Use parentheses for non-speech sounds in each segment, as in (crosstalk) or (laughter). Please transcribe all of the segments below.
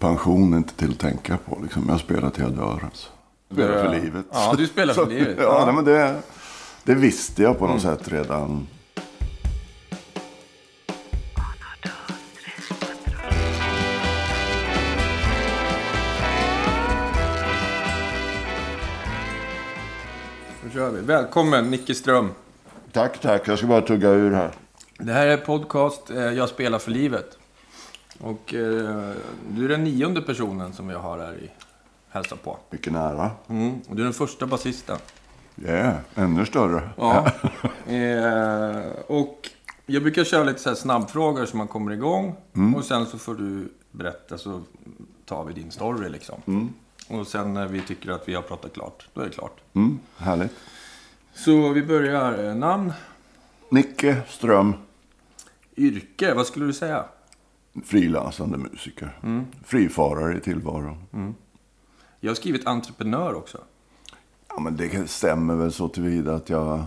pension inte till att tänka på. Liksom. Jag spelar till jag dör. Alltså. Spelar för livet. Ja, du spelar för (laughs) Så- livet. Ja, Ja. nej, men det, det visste jag på något sätt redan. Då kör vi. Välkommen Nicke Ström. Tack, tack. Jag ska bara tugga ur här. Det här är podcast eh, Jag spelar för livet. Och eh, du är den nionde personen som jag har här i hälsa på. Mycket nära. Mm. Och du är den första basisten. Yeah, ännu större. Ja. (laughs) eh, och jag brukar köra lite så här snabbfrågor så man kommer igång. Och sen så får du berätta så tar vi din story liksom. Och sen när vi tycker att vi har pratat klart, då är det klart. Mm, härligt. Så vi börjar. Eh, Namn, Nicke Ström, yrke, vad skulle du säga? Frilansande musiker. Frifarare i tillvaron. Jag har skrivit entreprenör också. Ja, men det stämmer väl så tillvida att jag,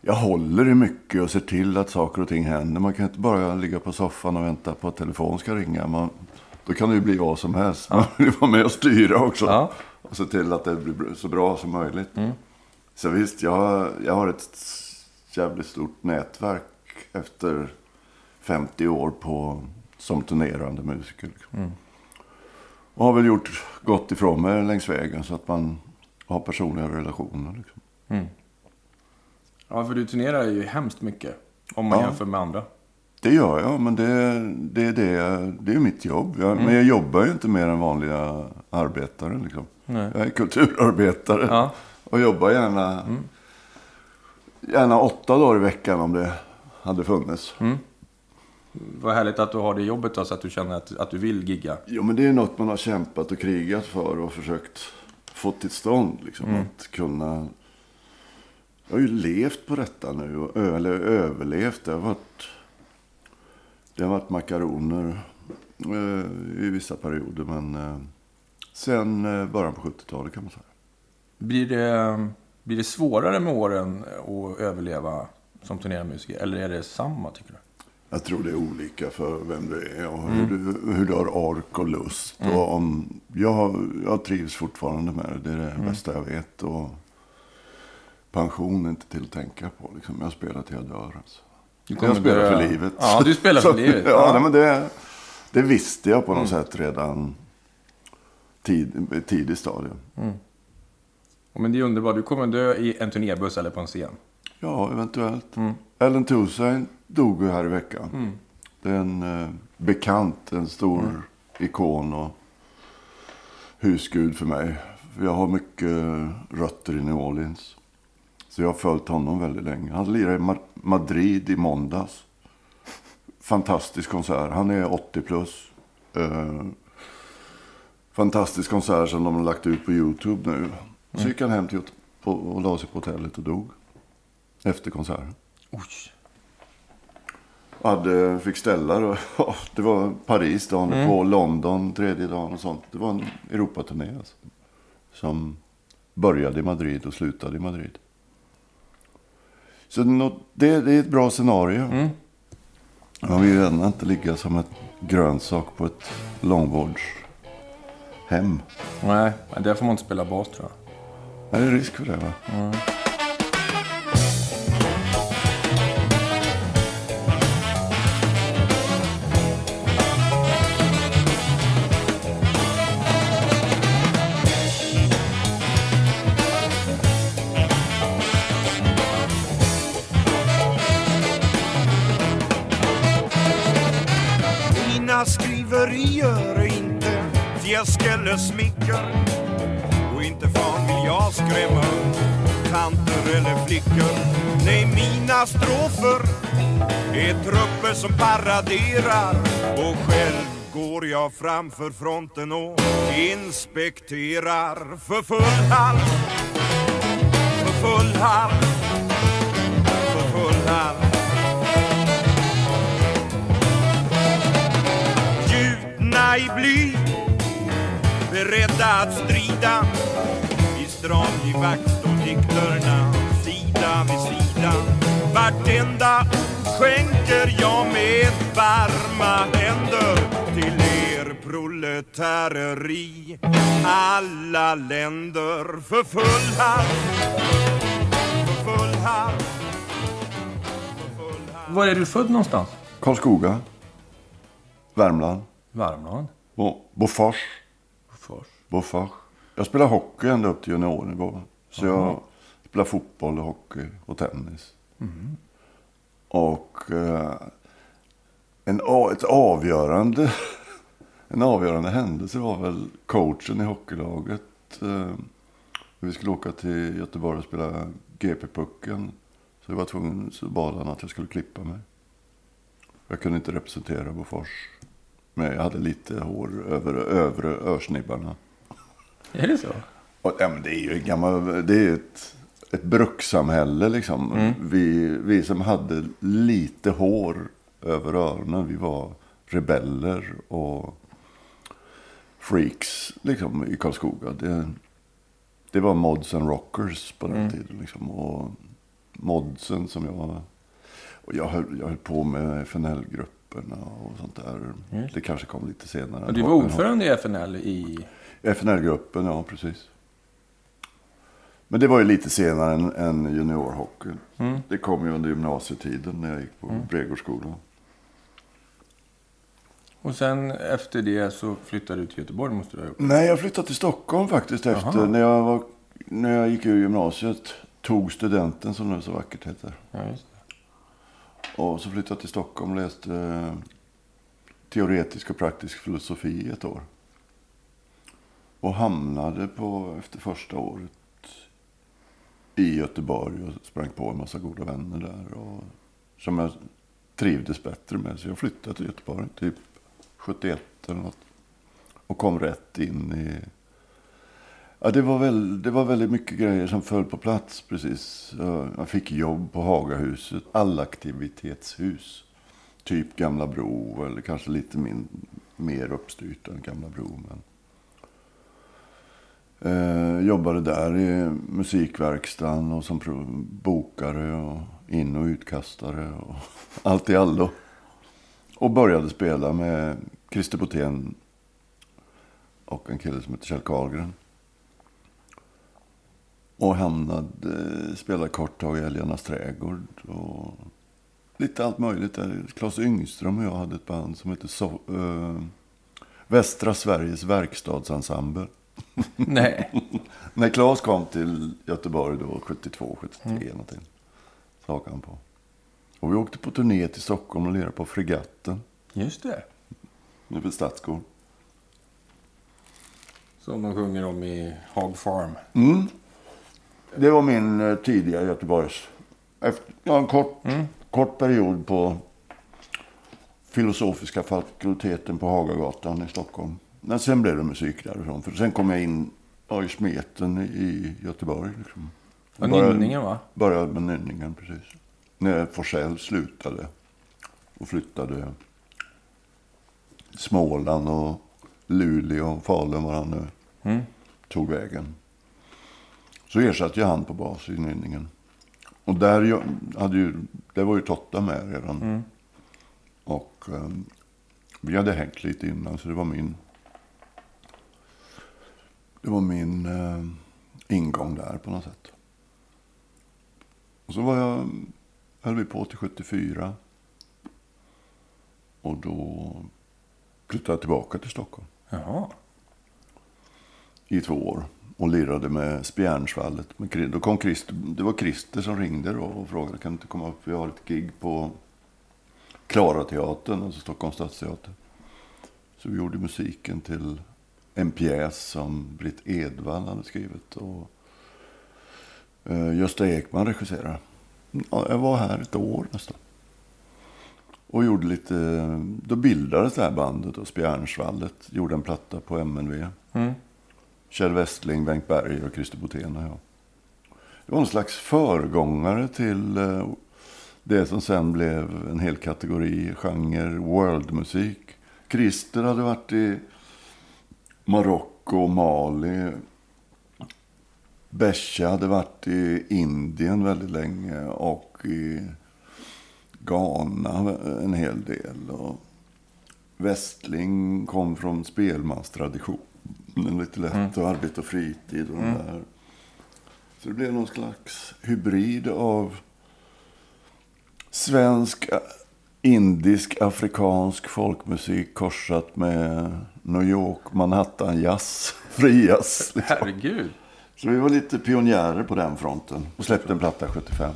jag håller i mycket och ser till att saker och ting händer. Man kan inte bara ligga på soffan och vänta på att telefon ska ringa. Man, då kan det ju bli vad som helst. Man vill vara med och styra också. Ja. Och se till att det blir så bra som möjligt. Så visst, jag, jag har ett jävligt stort nätverk efter 50 år på, som turnerande musiker. Liksom. Och har väl gjort gott ifrån mig längs vägen så att man har personliga relationer. Liksom. Ja, för du turnerar ju hemskt mycket. Om man Ja. jämför med andra. Det gör jag, men det, det, är det, det är mitt jobb. Jag, Men jag jobbar ju inte mer än vanliga arbetare. Liksom. Nej. Jag är kulturarbetare Ja. och jobbar gärna, gärna åtta dagar i veckan om det hade funnits. Vad härligt att du har det jobbet då, så att du känner att, att du vill gigga. Jo, men det är något man har kämpat och krigat för och försökt få till stånd. Liksom, Att kunna... Jag har ju levt på detta nu, och eller överlevt. Det har varit, det har varit makaroner eh, i vissa perioder, men eh, sen eh, början på 70-talet kan man säga. Blir det, blir det svårare med åren att överleva som turnermusiker? Eller är det samma, tycker du? Jag tror det är olika för vem du är och hur, du, hur du har ork och lust. Och om, jag, jag trivs fortfarande med det. Det är det bästa jag vet. Och pension är inte till att tänka på. Liksom. Jag spelar till jag dör. Alltså. Jag spelar dö. för livet. Ja, du spelar för (laughs) Så- livet. Ja, Ja. nej, men det, det visste jag på något sätt redan tid, tidigt stadium. Men det är underbart. Du kommer dö i en turnébuss eller på en scen. Ja, eventuellt. Ellen Toussaint dog ju här i veckan. Det är en eh, bekant, en stor ikon och husgud för mig. Jag har mycket rötter i New Orleans. Så jag har följt honom väldigt länge. Han lirade i Ma- Madrid i måndags. Fantastisk konsert. Han är 80 plus. Eh, fantastisk konsert som de har lagt ut på YouTube nu. Så gick han hem till, på, och la sig på hotellet och dog. Efter konserten. Oj. Hade, fick ställa då. (laughs) Det var Paris dagen på London tredje dagen och sånt. Det var en Europaturné alltså. Som började i Madrid och slutade i Madrid. Så det, det är ett bra scenario. Man vill ju ändå inte ligga som ett grönsak på ett långvårdshem. Nej, där får man inte spela bas tror jag. Är det risk för det va? Mina smicker Och inte fan vill jag skrämma tanter eller flickor. Nej, mina strofer är trupper som paraderar Och själv går jag framför fronten och inspekterar För full hals, för full hals, för full hals gjutna i bly Beredda att strida I stramgivakt står dikterna sida vid sida Vartenda skänker jag med varma händer till er proletärer i alla länder för full hatt, för full hatt. Var är du född någonstans? Karlskoga. Värmland. Värmland. Och Bofors. Fors. Bofors. Jag spelade hockey ända upp till juniornivå. Så jag spelade fotboll, och hockey och tennis. Och eh, en, ett avgörande, (laughs) en avgörande händelse var väl coachen i hockeylaget. Eh, vi skulle åka till Göteborg och spela GP-pucken. Så jag var tvungen, så bad han att jag skulle klippa mig. Jag kunde inte representera Bofors. Men jag hade lite hår över övre örsnibbarna. Är det så? Och, ja, men det är ju gammal, det är ett, ett brukssamhälle liksom. Vi, vi som hade lite hår över öronen, vi var rebeller och freaks liksom i Karlskoga. Det, det var mods and rockers på den tiden liksom. Och modsen som jag, och jag höll, jag höll på med FNL-grupperna och sånt där. Det kanske kom lite senare. Och du var ordförande i FNL i... FNL-gruppen, ja precis. Men det var ju lite senare än, än juniorhockeyn. Det kom ju under gymnasietiden när jag gick på Bregårdsskolan. Och sen efter det så flyttade du till Göteborg måste du ha gjort. Nej, jag flyttade till Stockholm faktiskt efter när jag, var, när jag gick ur gymnasiet. Tog studenten som det så vackert heter. Ja. Och så flyttade jag till Stockholm och läste eh, teoretisk och praktisk filosofi i ett år. Och hamnade på, efter första året i Göteborg och sprang på en massa goda vänner där. Och, som jag trivdes bättre med. Så jag flyttade till Göteborg typ 71 eller något. Och kom rätt in i... Ja, det, var väl, det var väldigt mycket grejer som föll på plats precis. Jag fick jobb på Hagahuset. Allaktivitetshus. Typ Gamla Bro eller kanske lite min, mer uppstyrt än Gamla Bro. Men... Eh, jobbade där i musikverkstaden och som bokare och in och utkastare och (laughs) allt i allo. Och började spela med Christer Botén och en kille som heter Kjell Karlgren. Och hamnade, spelade kort tag i Älgarnas trädgård och lite allt möjligt. Där. Claes Yngström och jag hade ett band som hette so eh, Västra Sveriges verkstadsensemble. (laughs) Nej. När Claes kom till Göteborg då, 72, 73 någonting. Så hakade han på. Och vi åkte på turné till Stockholm och lirade på Fregatten. Just det. Nu för Stadsgård. Som de sjunger om i Hog Farm. Det var min eh, tidiga Göteborgs... Efter, ja, en kort, kort period på filosofiska fakulteten på Hagagatan i Stockholm. Men sen blev det musik därifrån. För sen kom jag in ja, i smeten i Göteborg. Liksom. Och Började- Nynningen va? Började med Nynningen, precis. När Forsell slutade och flyttade Småland och Luleå och Falun var han nu Mm. tog vägen. Så ersatte jag han på bas i Nynningen. Och där hade ju, där var ju Totta med redan. Och ehm, vi hade hängt lite innan så det var min det var min eh, ingång där på något sätt. Och så var jag, höll vi på till 74. Och då flyttade jag tillbaka till Stockholm Jaha. i två år. Och lirade med Spjärnsvallet. Med, då kom Christer, det var Christer som ringde då och frågade kan du inte komma upp. Vi har ett gig på Klarateatern, alltså Stockholms stadsteater. Så vi gjorde musiken till en pjäs som Britt Edvall hade skrivit. Och eh, Gösta Ekman regisserade. Ja, jag var här ett år nästan. Och gjorde lite, då bildades det här bandet och Spjärnsvallet. Gjorde en platta på MNV. Mm. Kjell Westling, Bengt Berg och Christer Botén och jag. Det var en slags föregångare till eh, det som sen blev en hel kategori, genre, worldmusik. Christer hade varit i Marocko och Mali. Besha hade varit i Indien väldigt länge och i Ghana en hel del. Och Westling kom från spelmanstradition. Lite lätt att arbeta och fritid och mm. där. Så det blev någon slags hybrid av svensk, indisk, afrikansk folkmusik korsat med New York, Manhattan jazz, (laughs) frijazz. Liksom. Herregud. Så vi var lite pionjärer på den fronten och släppte en platta 75.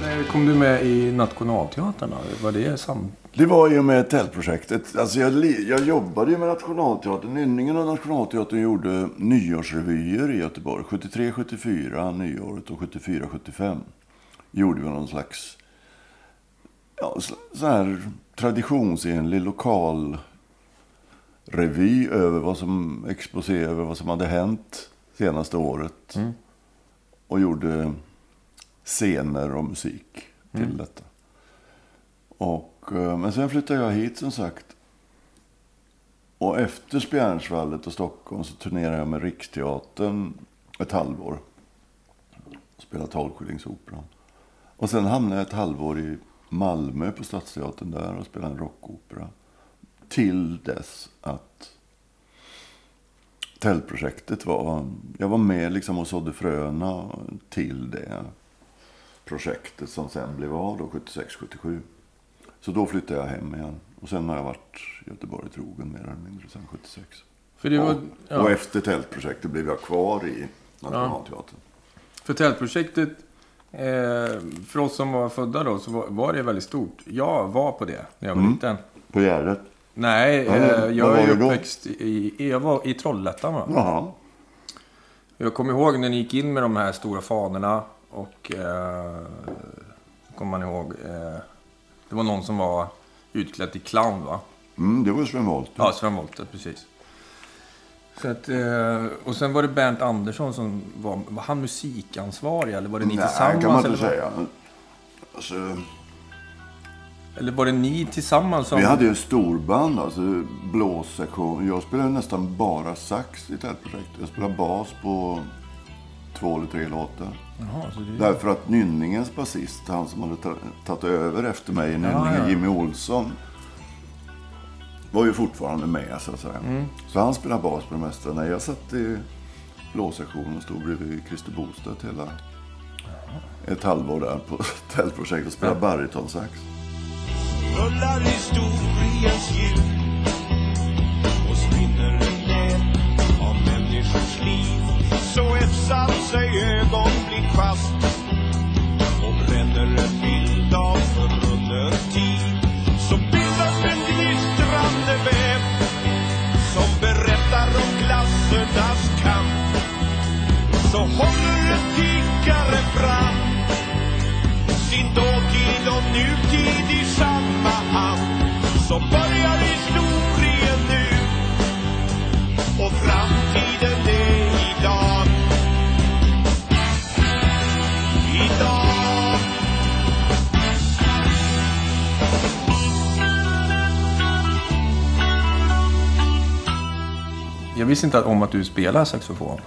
När kom du med i Nationalteatern? Var det sam... Det var ju med Tältprojektet. Alltså jag, jag jobbade ju med Nationalteatern. Nynningen och Nationalteatern gjorde nyårsrevyer i Göteborg. 73, 74 nyåret och 74, 75 gjorde vi någon slags ja, så här traditionsenlig lokal revy över vad som exposé över vad som hade hänt senaste året. Mm. Och gjorde scener och musik till mm. detta. Och, Eh, men sen flyttade jag hit som sagt. Och efter Spjärnsvallet och Stockholm så turnerade jag med Riksteatern ett halvår. Spelade Tolvskillingsoperan. Och sen hamnade jag ett halvår i Malmö på Stadsteatern där och spelade en rockopera. Till dess att Tältprojektet var... Jag var med liksom och sådde fröna till det projektet som sen blev av då 76-77. Så då flyttade jag hem igen. Och sen har jag varit Göteborg trogen mer eller mindre sen 76. För det var, och, ja. och efter Tältprojektet blev jag kvar i Nationalteatern. Ja. För Tältprojektet Eh, för oss som var födda då så var, var, det väldigt stort. Jag var på det när jag var mm. liten. På Gärdet? Nej, eh, jag är uppväxt i, jag var i Trollhättan. Va? Jaha. Jag kommer ihåg när ni gick in med de här stora fanorna. Och eh, kommer man ihåg. Eh, det var någon som var utklädd till clown va? Mm, det var Sven Wollter. Ja, Sven Wollter, precis. Så att, eh, och sen var det Bernt Andersson som var, var han musikansvarig eller var det ni Nej, tillsammans? kan man inte eller? säga. Alltså, eller var det ni tillsammans? Som... Vi hade ju storband, alltså blåssektion. Jag spelade nästan bara sax i Tältprojektet. Jag spelade bas på två eller tre låtar. Jaha, det... Därför att Nynningens basist, han som hade tagit över efter mig, Nynningen, ja, ja. Jimmy Olsson var ju fortfarande med så att säga. Mm. Så han spelade bas på det mesta. När jag satt i blåsektionen och stod bredvid Christer Bostedt hela ett halvår där på (laughs) tältprojekt och spelade ja. barytonsax. Rullar historiens hjul satt sig ögonblick fast och bränner en bild av förrunnen tid så bildas en gnistrande väv som berättar om klassernas kamp. Så håller en tiggare fram sin dåtid och nutid i samma hand. Så Jag visste inte om att du spelar saxofon.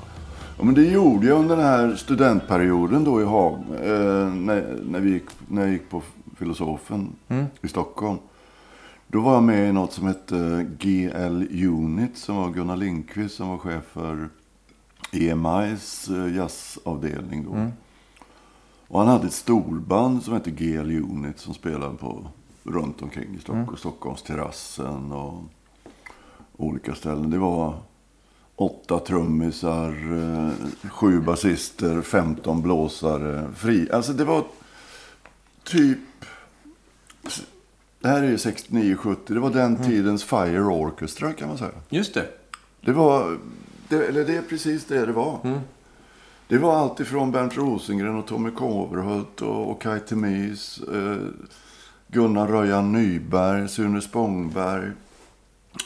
Ja, men det gjorde jag under den här studentperioden då i Haag. Eh, när, när, vi gick, när jag gick på filosofen mm. i Stockholm. Då var jag med i något som hette GL Unit. Som var Gunnar Lindqvist som var chef för EMIs eh, jazzavdelning då. Mm. Och han hade ett storband som hette GL Unit som spelade på runt omkring i Stockholm. Mm. Stockholms terrassen och olika ställen. Det var åtta trummisar, eh, sju basister, femton blåsare. Fri. Alltså det var typ... Det här är ju 69-70. Det var den mm. tidens Fire Orchestra kan man säga. Just det. Det var... Det, eller det är precis det det var. Mm. Det var allt ifrån Bernt Rosengren och Tommy Kåverhult och, och Kaj Temis, eh, Gunnar Röjan Nyberg, Sune Spångberg,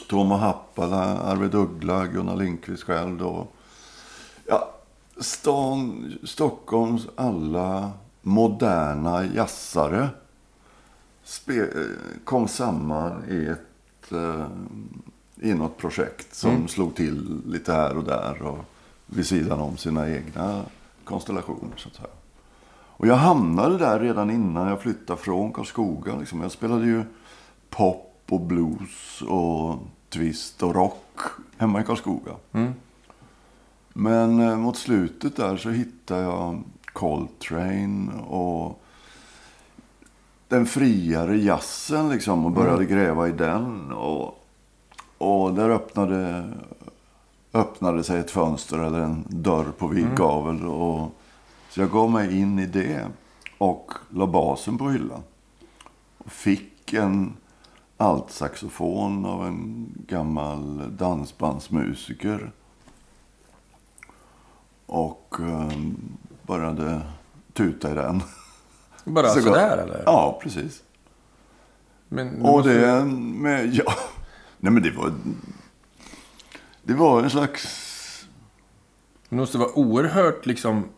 Tomo Happala, Arvid Uggla, Gunnar Lindqvist själv då. Ja, stan, Stockholms alla moderna jazzare kom samman i ett eh, i något projekt som mm. slog till lite här och där och vid sidan om sina egna konstellation. Så att säga. Och jag hamnade där redan innan jag flyttade från Karlskoga. Liksom. Jag spelade ju pop och blues och twist och rock hemma i Karlskoga. Men eh, mot slutet där så hittade jag Coltrane och den friare jazzen liksom och började gräva i den. Och, och där öppnade, öppnade sig ett fönster eller en dörr på vid gavel. Och, så jag gav mig in i det och la basen på hyllan. Och fick en altsaxofon av en gammal dansbandsmusiker. Och eh, började tuta i den. Bara (laughs) Så sådär eller? Ja, precis. Men, Och måste- det med, (laughs) ja. Nej men det var, det var en slags, Det måste vara oerhört liksom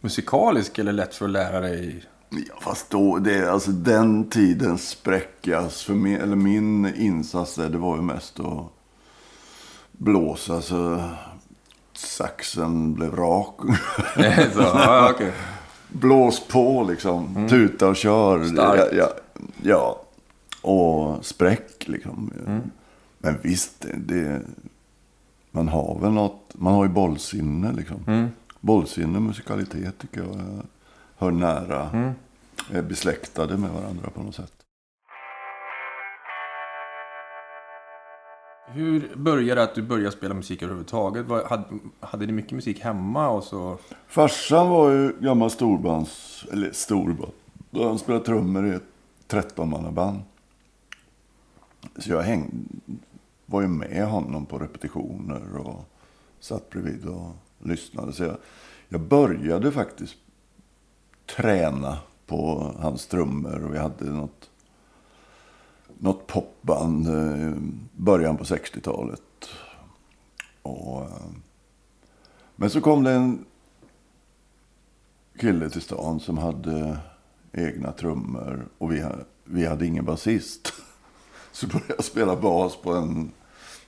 musikalisk eller lätt för att lära dig. Ja fast då, det, alltså den tidens spräckas för min, eller min insats där, det var ju mest att blåsa så saxen blev rak. (laughs) Så, ja, okej. Blås på liksom. Tuta och kör. Mm. Starkt. Ja, ja, ja. Och spräck liksom. Mm. Men visst, det, man har väl något. Man har ju bollsinne liksom. Mm. Bollsinne musikalitet tycker jag hör nära. Mm. Är besläktade med varandra på något sätt. Hur började det att du började spela musik överhuvudtaget? Hade, hade ni mycket musik hemma och så? Farsan var ju gammal storbands, eller storband. Han spelade trummor i ett 13-mannaband. Så jag häng, var ju med honom på repetitioner och satt bredvid och lyssnade. Så jag, jag började faktiskt träna på hans trummor och vi hade något, något popband i början på 60-talet. Och, eh, men så kom det en kille till stan som hade egna trummor och vi, vi hade ingen basist. (laughs) Så började jag spela bas på en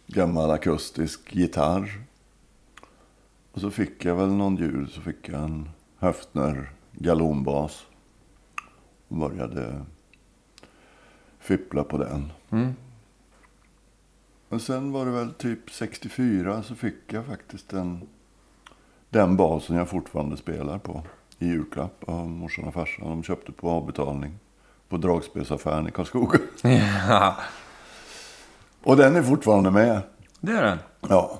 gammal akustisk gitarr. Och så fick jag väl någon jul så fick jag en Höftner galonbas. Och började fippla på den. Men sen var det väl typ 64 så fick jag faktiskt en den basen jag fortfarande spelar på i julklapp av morsan och farsan. De köpte på avbetalning på dragspelsaffären i Karlskoga. (laughs) Ja, Och den är fortfarande med. det är den. Ja,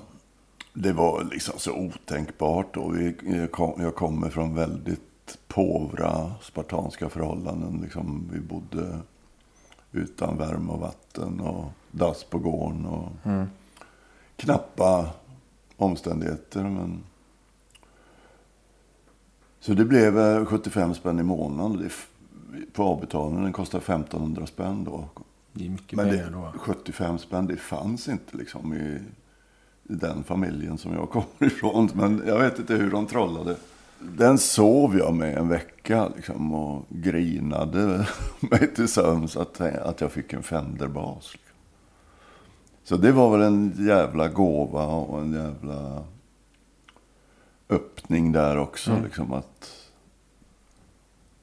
det var liksom så otänkbart. Och vi, jag, kom, jag kommer från väldigt påvra spartanska förhållanden. Liksom, vi bodde utan värme och vatten och dass på gården. Och knappa omständigheter. Men... Så det blev eh, 75 spänn i månaden. På avbetalningen. Den kostar 1500 spänn då. Det är mycket Men det, då. 75 spänn, det fanns inte liksom i, i den familjen som jag (laughs) kommer ifrån. Men jag vet inte hur de trollade. Den sov jag med en vecka liksom, och grinade (laughs) mig till sömns att, att jag fick en Fender-bas. Liksom. Så det var väl en jävla gåva och en jävla öppning där också. Liksom, att...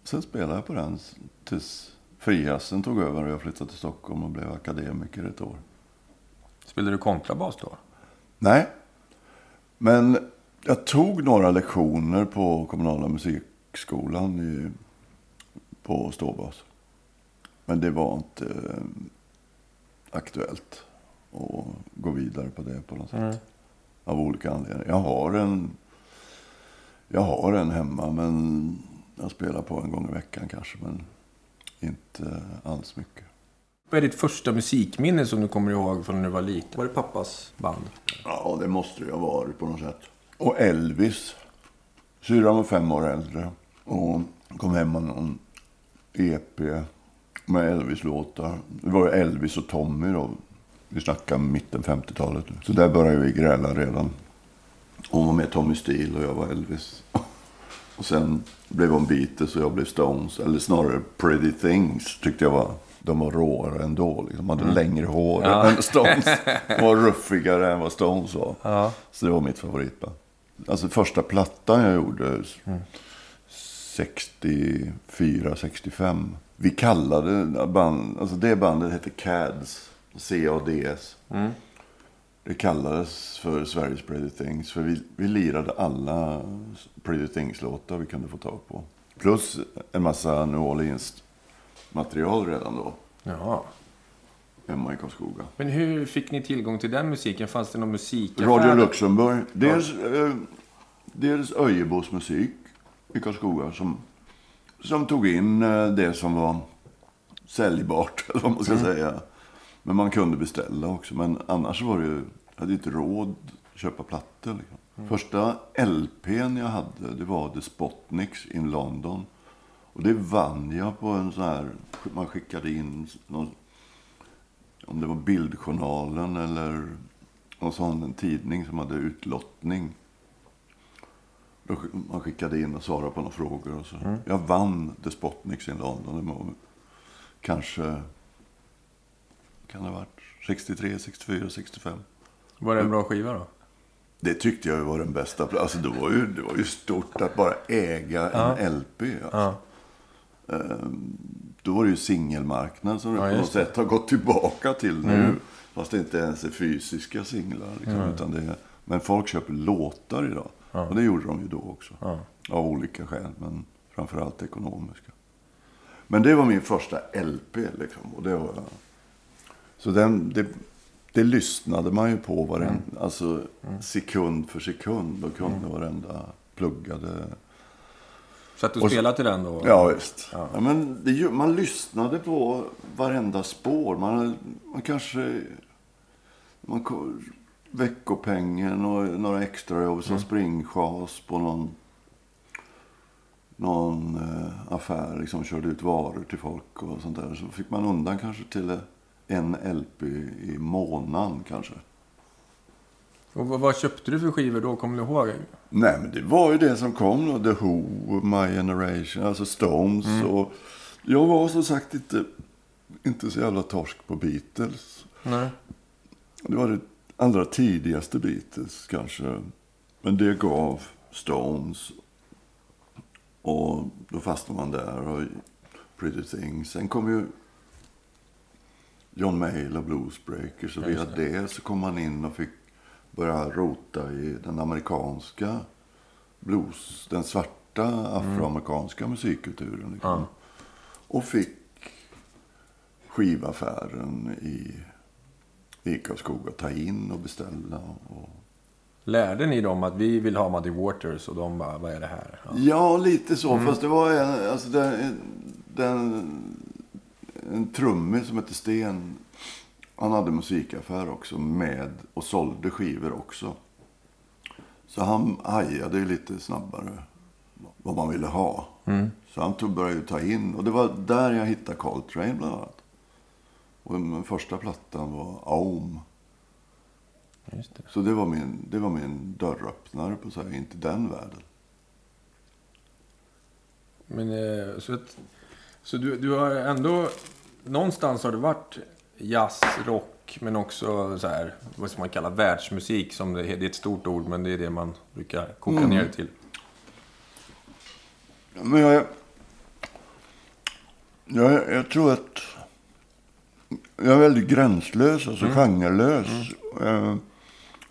Sen spelade jag på den tills frihassen tog över och jag flyttade till Stockholm och blev akademiker ett år. Spelade du kontrabas då? Nej, men jag tog några lektioner på kommunala musikskolan i, på ståbas. Men det var inte eh, aktuellt att gå vidare på det på något sätt. Av olika anledningar. Jag har en, jag har en hemma men jag spelar på en gång i veckan kanske. Men inte alls mycket. Vad är ditt första musikminne som du kommer ihåg från när du var liten? Var det pappas band? Ja, det måste det ha varit på något sätt. Och Elvis. Syrran var fem år äldre. Och kom hem med någon EP med Elvis-låtar. Det var Elvis och Tommy då. Vi snackar mitten 50-talet. nu. Så där började vi gräla redan. Hon var med Tommy Steele och jag var Elvis. (laughs) Och sen blev hon Beatles och jag blev Stones. Eller snarare Pretty Things tyckte jag var. De var råare ändå. Liksom. De hade längre hår än Stones. (laughs) De var ruffigare än vad Stones var. Ja. Så det var mitt favoritband. Alltså första plattan jag gjorde. 64, 65. Vi kallade band, alltså det bandet hette CADS. C-A-D-S. Det kallades för Sveriges Pretty Things. För vi, vi lirade alla Pretty Things-låtar vi kunde få tag på. Plus en massa New Orleans-material redan då. Jaha. Hemma i Karlskoga. Men hur fick ni tillgång till den musiken? Fanns det någon musikaffär? Radio Luxemburg. Dels, eh, dels Öjebos musik i Karlskoga som, som tog in eh, det som var säljbart, (laughs) eller vad man ska säga. Men man kunde beställa också. Men annars var det ju, jag hade inte råd att köpa plattor. Liksom. Första LPn jag hade, det var The Spotniks in London. Och det vann jag på en sån här, man skickade in någon, om det var Bildjournalen eller någon sån tidning som hade utlottning. Då man skickade in och svarade på några frågor. Och så. Jag vann The Spotniks in London. Det var kanske, kan det ha varit 63, 64, 65. Var det en bra skiva då? Det tyckte jag var den bästa. Alltså det var ju, det var ju stort att bara äga en LP. Alltså. Ehm, Då var det ju singelmarknad som det Ja, på något det. sätt har gått tillbaka till nu. Fast det inte ens är fysiska singlar. Liksom, utan det är, men folk köper låtar idag. Och det gjorde de ju då också. Av olika skäl, men framförallt ekonomiska. Men det var min första LP. Liksom, och det var, så den, det, det lyssnade man ju på varen, alltså, sekund för sekund. Och kunde varenda pluggade. Så att du Och- spelade till den då? Ja, visst. Ja. men det, man lyssnade på varenda spår. Man, man kanske... Man, ko- veckopengen och några extrajobb som springchas på någon, någon eh, affär. Liksom körde ut varor till folk och sånt där. Så fick man undan kanske till en LP i månaden kanske. Och vad, vad köpte du för skivor då? Kommer du ihåg? Nej, men det var ju det som kom då. The Who, My Generation, alltså Stones. Och jag var som sagt inte, inte så jävla torsk på Beatles. Nej. Det var det allra tidigaste Beatles kanske. Men det gav Stones. Och då fastnade man där. Och Pretty Things. Sen kom ju John Mayall och Bluesbreakers. Och via det så kom man in och fick börja rota i den amerikanska blues. Den svarta afroamerikanska musikkulturen. Liksom. Och fick skivaffären i i Karlskoga ta in och beställa. Och... Lärde ni dem att vi vill ha Muddy Waters och de bara, vad är det här? Ja. Ja, lite så. Fast det var en, alltså den, den, en trummis som hette Sten. Han hade musikaffär också med och sålde skivor också. Så han hajade ju lite snabbare vad man ville ha. Så han tog, började ju ta in. Och det var där jag hittade Coltrane bland annat. Och den första plattan var Aum. Det. Så det var min, det var min dörröppnare på så här, inte den världen. Men, eh, så att, så du, du har ändå... Någonstans har det varit jazz, rock, men också så här, vad man kalla världsmusik. Som det, det är ett stort ord, men det är det man brukar koka ner det till. Men jag, jag, jag tror att jag är väldigt gränslös, alltså genrelös. Eh,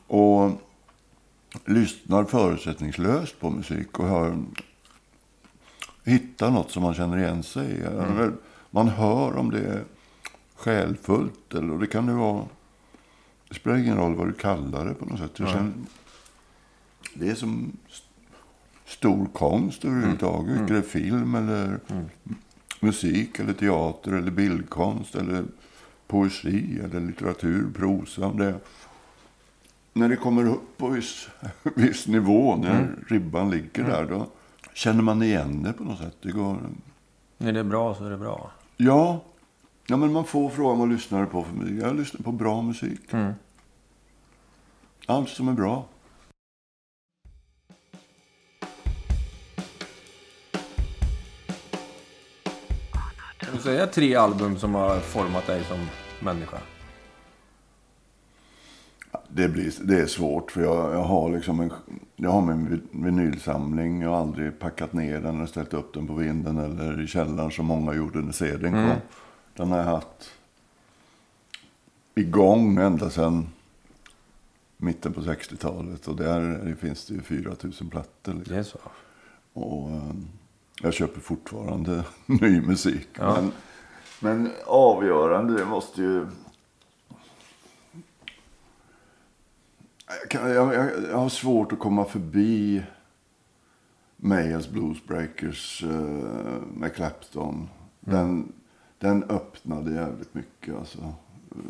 och lyssnar förutsättningslöst på musik och hör, hittar något som man känner igen sig i. Eller Man hör om det själfullt eller och det kan det vara. Det spelar ingen roll vad du kallar det på något sätt. Känner, det är som stor konst överhuvudtaget. Mm. Det är film eller musik eller teater eller bildkonst eller poesi eller litteratur, prosa. Det, när det kommer upp på viss, (laughs) viss nivå, när ribban ligger där, då känner man igen det på något sätt. Det går, När det är bra så är det bra. ja, ja, men man får fråga vad lyssnar du på för musik. Jag lyssnar på bra musik. Allt som är bra. Kan du säga tre album som har format dig som människa? det, blir, det är svårt för jag, jag har liksom en, jag har min vi- vinylsamling. Jag har aldrig packat ner den eller ställt upp den på vinden eller i källaren som många gjorde när CDn kom. Den har jag haft igång ända sedan mitten på 60-talet. Och där finns det ju 4000 plattor. Liksom. Det är så. Och eh, jag köper fortfarande (laughs) ny musik. Ja. Men, men avgörande, det måste ju... Jag, kan, jag, jag, jag har svårt att komma förbi Mayers Bluesbreakers uh, med Clapton. Den, den öppnade jävligt mycket alltså. Eh,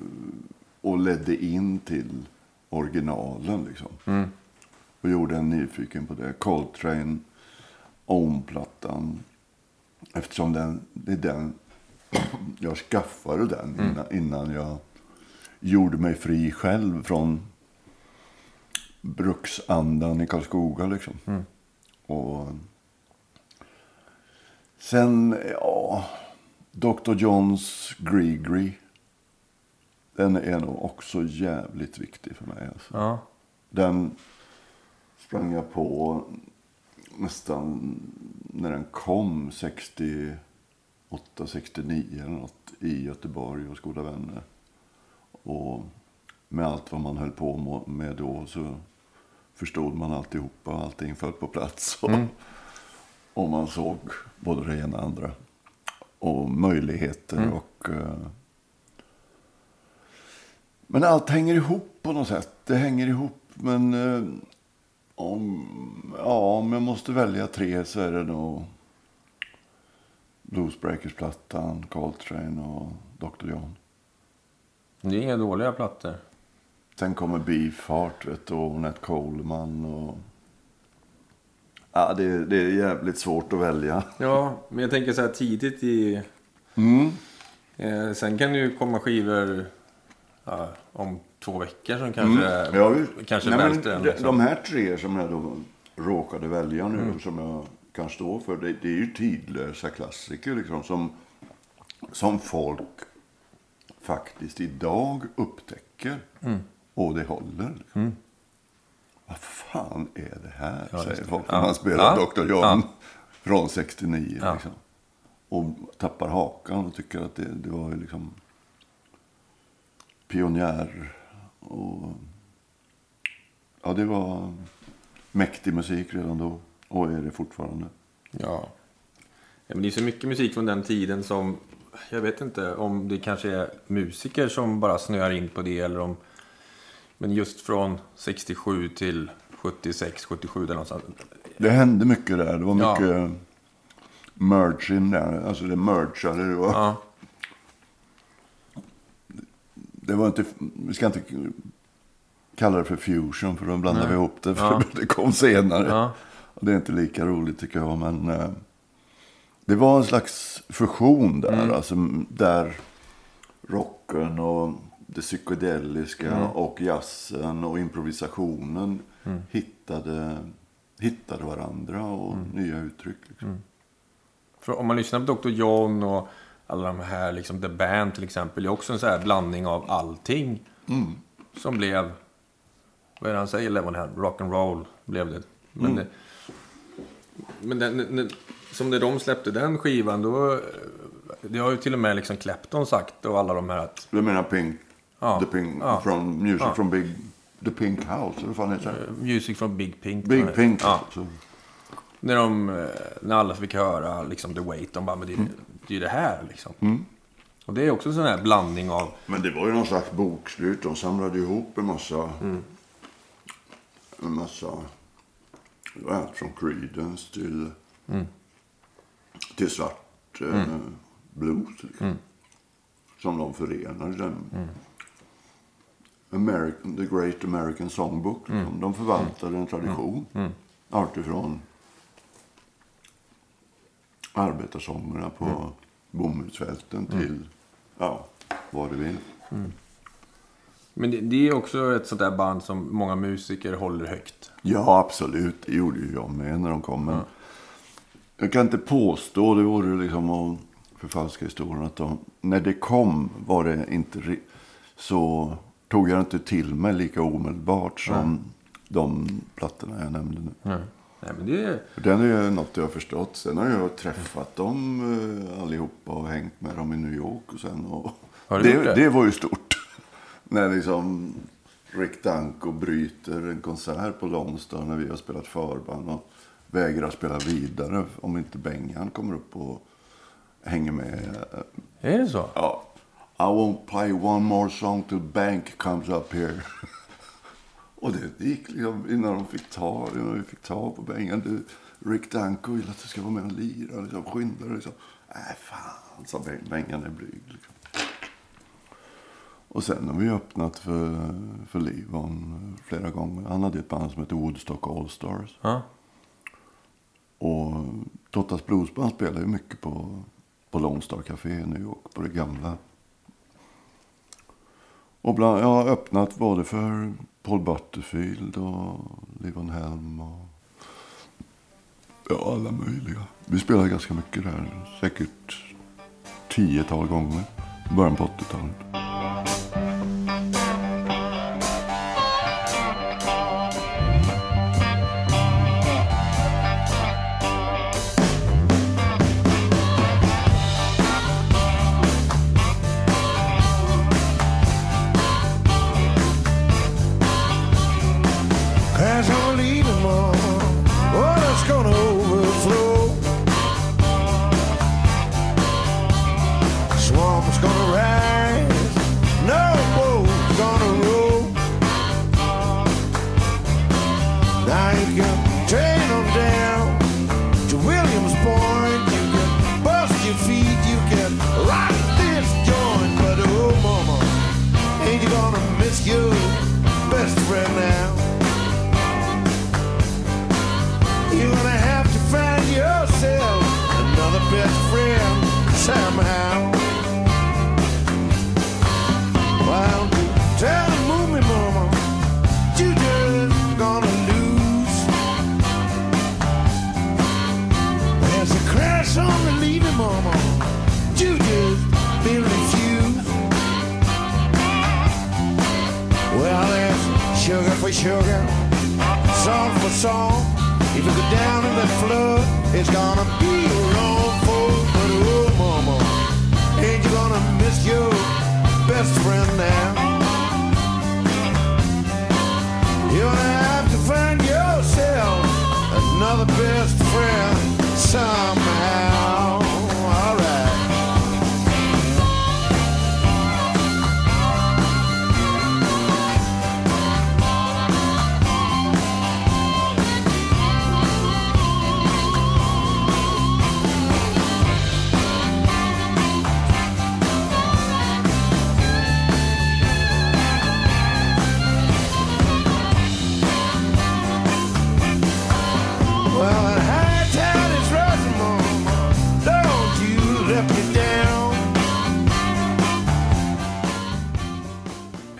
och ledde in till originalen liksom. Och gjorde en nyfiken på det. Coltrane Ohm-plattan. Eftersom den, det är den (clears throat) jag skaffade den innan, innan jag gjorde mig fri själv från bruksandan i Karlskoga. Liksom. Och sen, ja, Dr. Johns Grigri. Den är nog också jävligt viktig för mig. Alltså. Ja. Den sprang jag på nästan när den kom 68, 69 eller något i Göteborg hos goda vänner. Och med allt vad man höll på med då så förstod man alltihopa. Allting föll på plats. Och, (laughs) och man såg både det ena och andra. Och möjligheter och... eh, men allt hänger ihop på något sätt. Det hänger ihop. Men eh, om, ja, om jag måste välja tre så är det nog Bluesbreakers-plattan, Coltrane och Dr. John. Det är inga dåliga plattor. Sen kommer Beefheart vet och Nat Coleman. Och... Ja, det, det är jävligt svårt att välja. Ja, men jag tänker så här tidigt i... Mm. Eh, sen kan det ju komma skivor ja, om två veckor som kanske, Mm. Ja, kanske Nej, men en. de, Liksom. de här tre som jag då råkade välja nu, Mm. som jag kan stå för, det, det är ju tidlösa klassiker liksom, som, som folk faktiskt idag upptäcker. Mm. Och det håller. Liksom. Vad fan är det här? Ja, säger folk Ja. när man spelar Ja. Dr. John Ja. från 69. Ja. Liksom. Och tappar hakan och tycker att det, det var ju liksom pionjär. Och, ja, det var mäktig musik redan då. Och är det fortfarande. Ja. ja. Men det är så mycket musik från den tiden som... Jag vet inte om det kanske är musiker som bara snöar in på det eller om... Men just från 67 till 76, 77 eller någonstans. Det hände mycket där. Det var Ja. mycket merging där. Alltså det mergade. Det var, Ja. det var inte, vi ska inte kalla det för fusion för då blandar vi ihop det. För Ja. (laughs) det kom senare. Ja. Det är inte lika roligt tycker jag. Men eh, det var en slags fusion där. Mm. Alltså, där rocken och det psykedeliska Mm. och jazzen och improvisationen hittade, hittade varandra och Mm. nya uttryck. Liksom. För om man lyssnar på Dr. John och alla de här, liksom The Band till exempel, det är också en sån här blandning av allting. Som blev, vad är det han säger, Lemonhead? Rock'n'roll blev det. Men, det, men den, den, som när de släppte den skivan, då, det har ju till och med liksom Clapton sagt och alla de här att, Du menar Pink? Ja. The Pink Ja. from Music Ja. from Big... The Pink House, vad fan heter det? Music from Big Pink. Big. Pink. Ja. alltså. När, de, eh, när alla fick höra liksom The Wait, de bara, men det, är- det är ju det här liksom. Och det är också en sån här blandning av, Men det var ju någon slags bokslut. De samlade ihop en massa... En massa... Det var allt från Creedence till... Till svart eh, blues. Liksom. Som de förenade. Den. American, the Great American Songbook. Liksom. De förvaltade en tradition. Alltifrån arbetarsångerna på bomullsfälten till ja, vad du vill. Men det, det är också ett sånt där band som många musiker håller högt. Ja, absolut. Det gjorde ju jag med när de kom. Men Jag kan inte påstå, det vore liksom att förfalska historien, att de, när det kom var det inte så tog jag inte till mig lika omedelbart som de plattorna jag nämnde nu. Nej. Nej, men det är... Den är ju något jag har förstått. Sen har jag träffat dem eh, allihopa och hängt med dem i New York. Och sen, och Har du gjort det? det var ju stort. (laughs) när liksom Rick Danko bryter en konsert på Lone Star när vi har spelat förband och vägrar spela vidare om inte Bengan kommer upp och hänger med. Är det så? Ja. I won't play one more song till Bank comes up here. (laughs) Och det, gick liksom innan de fick ta, innan vi fick ta på Bengan. Rick Danko vill att du ska vara med och lira. Liksom, skynda dig. Liksom. Nej, fan, sa Ben- Bengan är blyg. Liksom. Och sen har vi öppnat för, för Livon flera gånger. Han hade ett band som hette Woodstock All Stars. Ja. Och Tottas Bluesband spelar ju mycket på, på Lone Star Café i New York, på det gamla. Och bland, jag har öppnat både för Paul Butterfield och Livon Helm och ja, alla möjliga. Vi spelar ganska mycket där, säkert tiotal gånger i början på 80-talet. Sugar salt for salt. If you go down in that flood, it's gonna be a wrong fool. But oh, mama, ain't you gonna miss your best friend now? You're gonna have to find yourself another best friend somehow.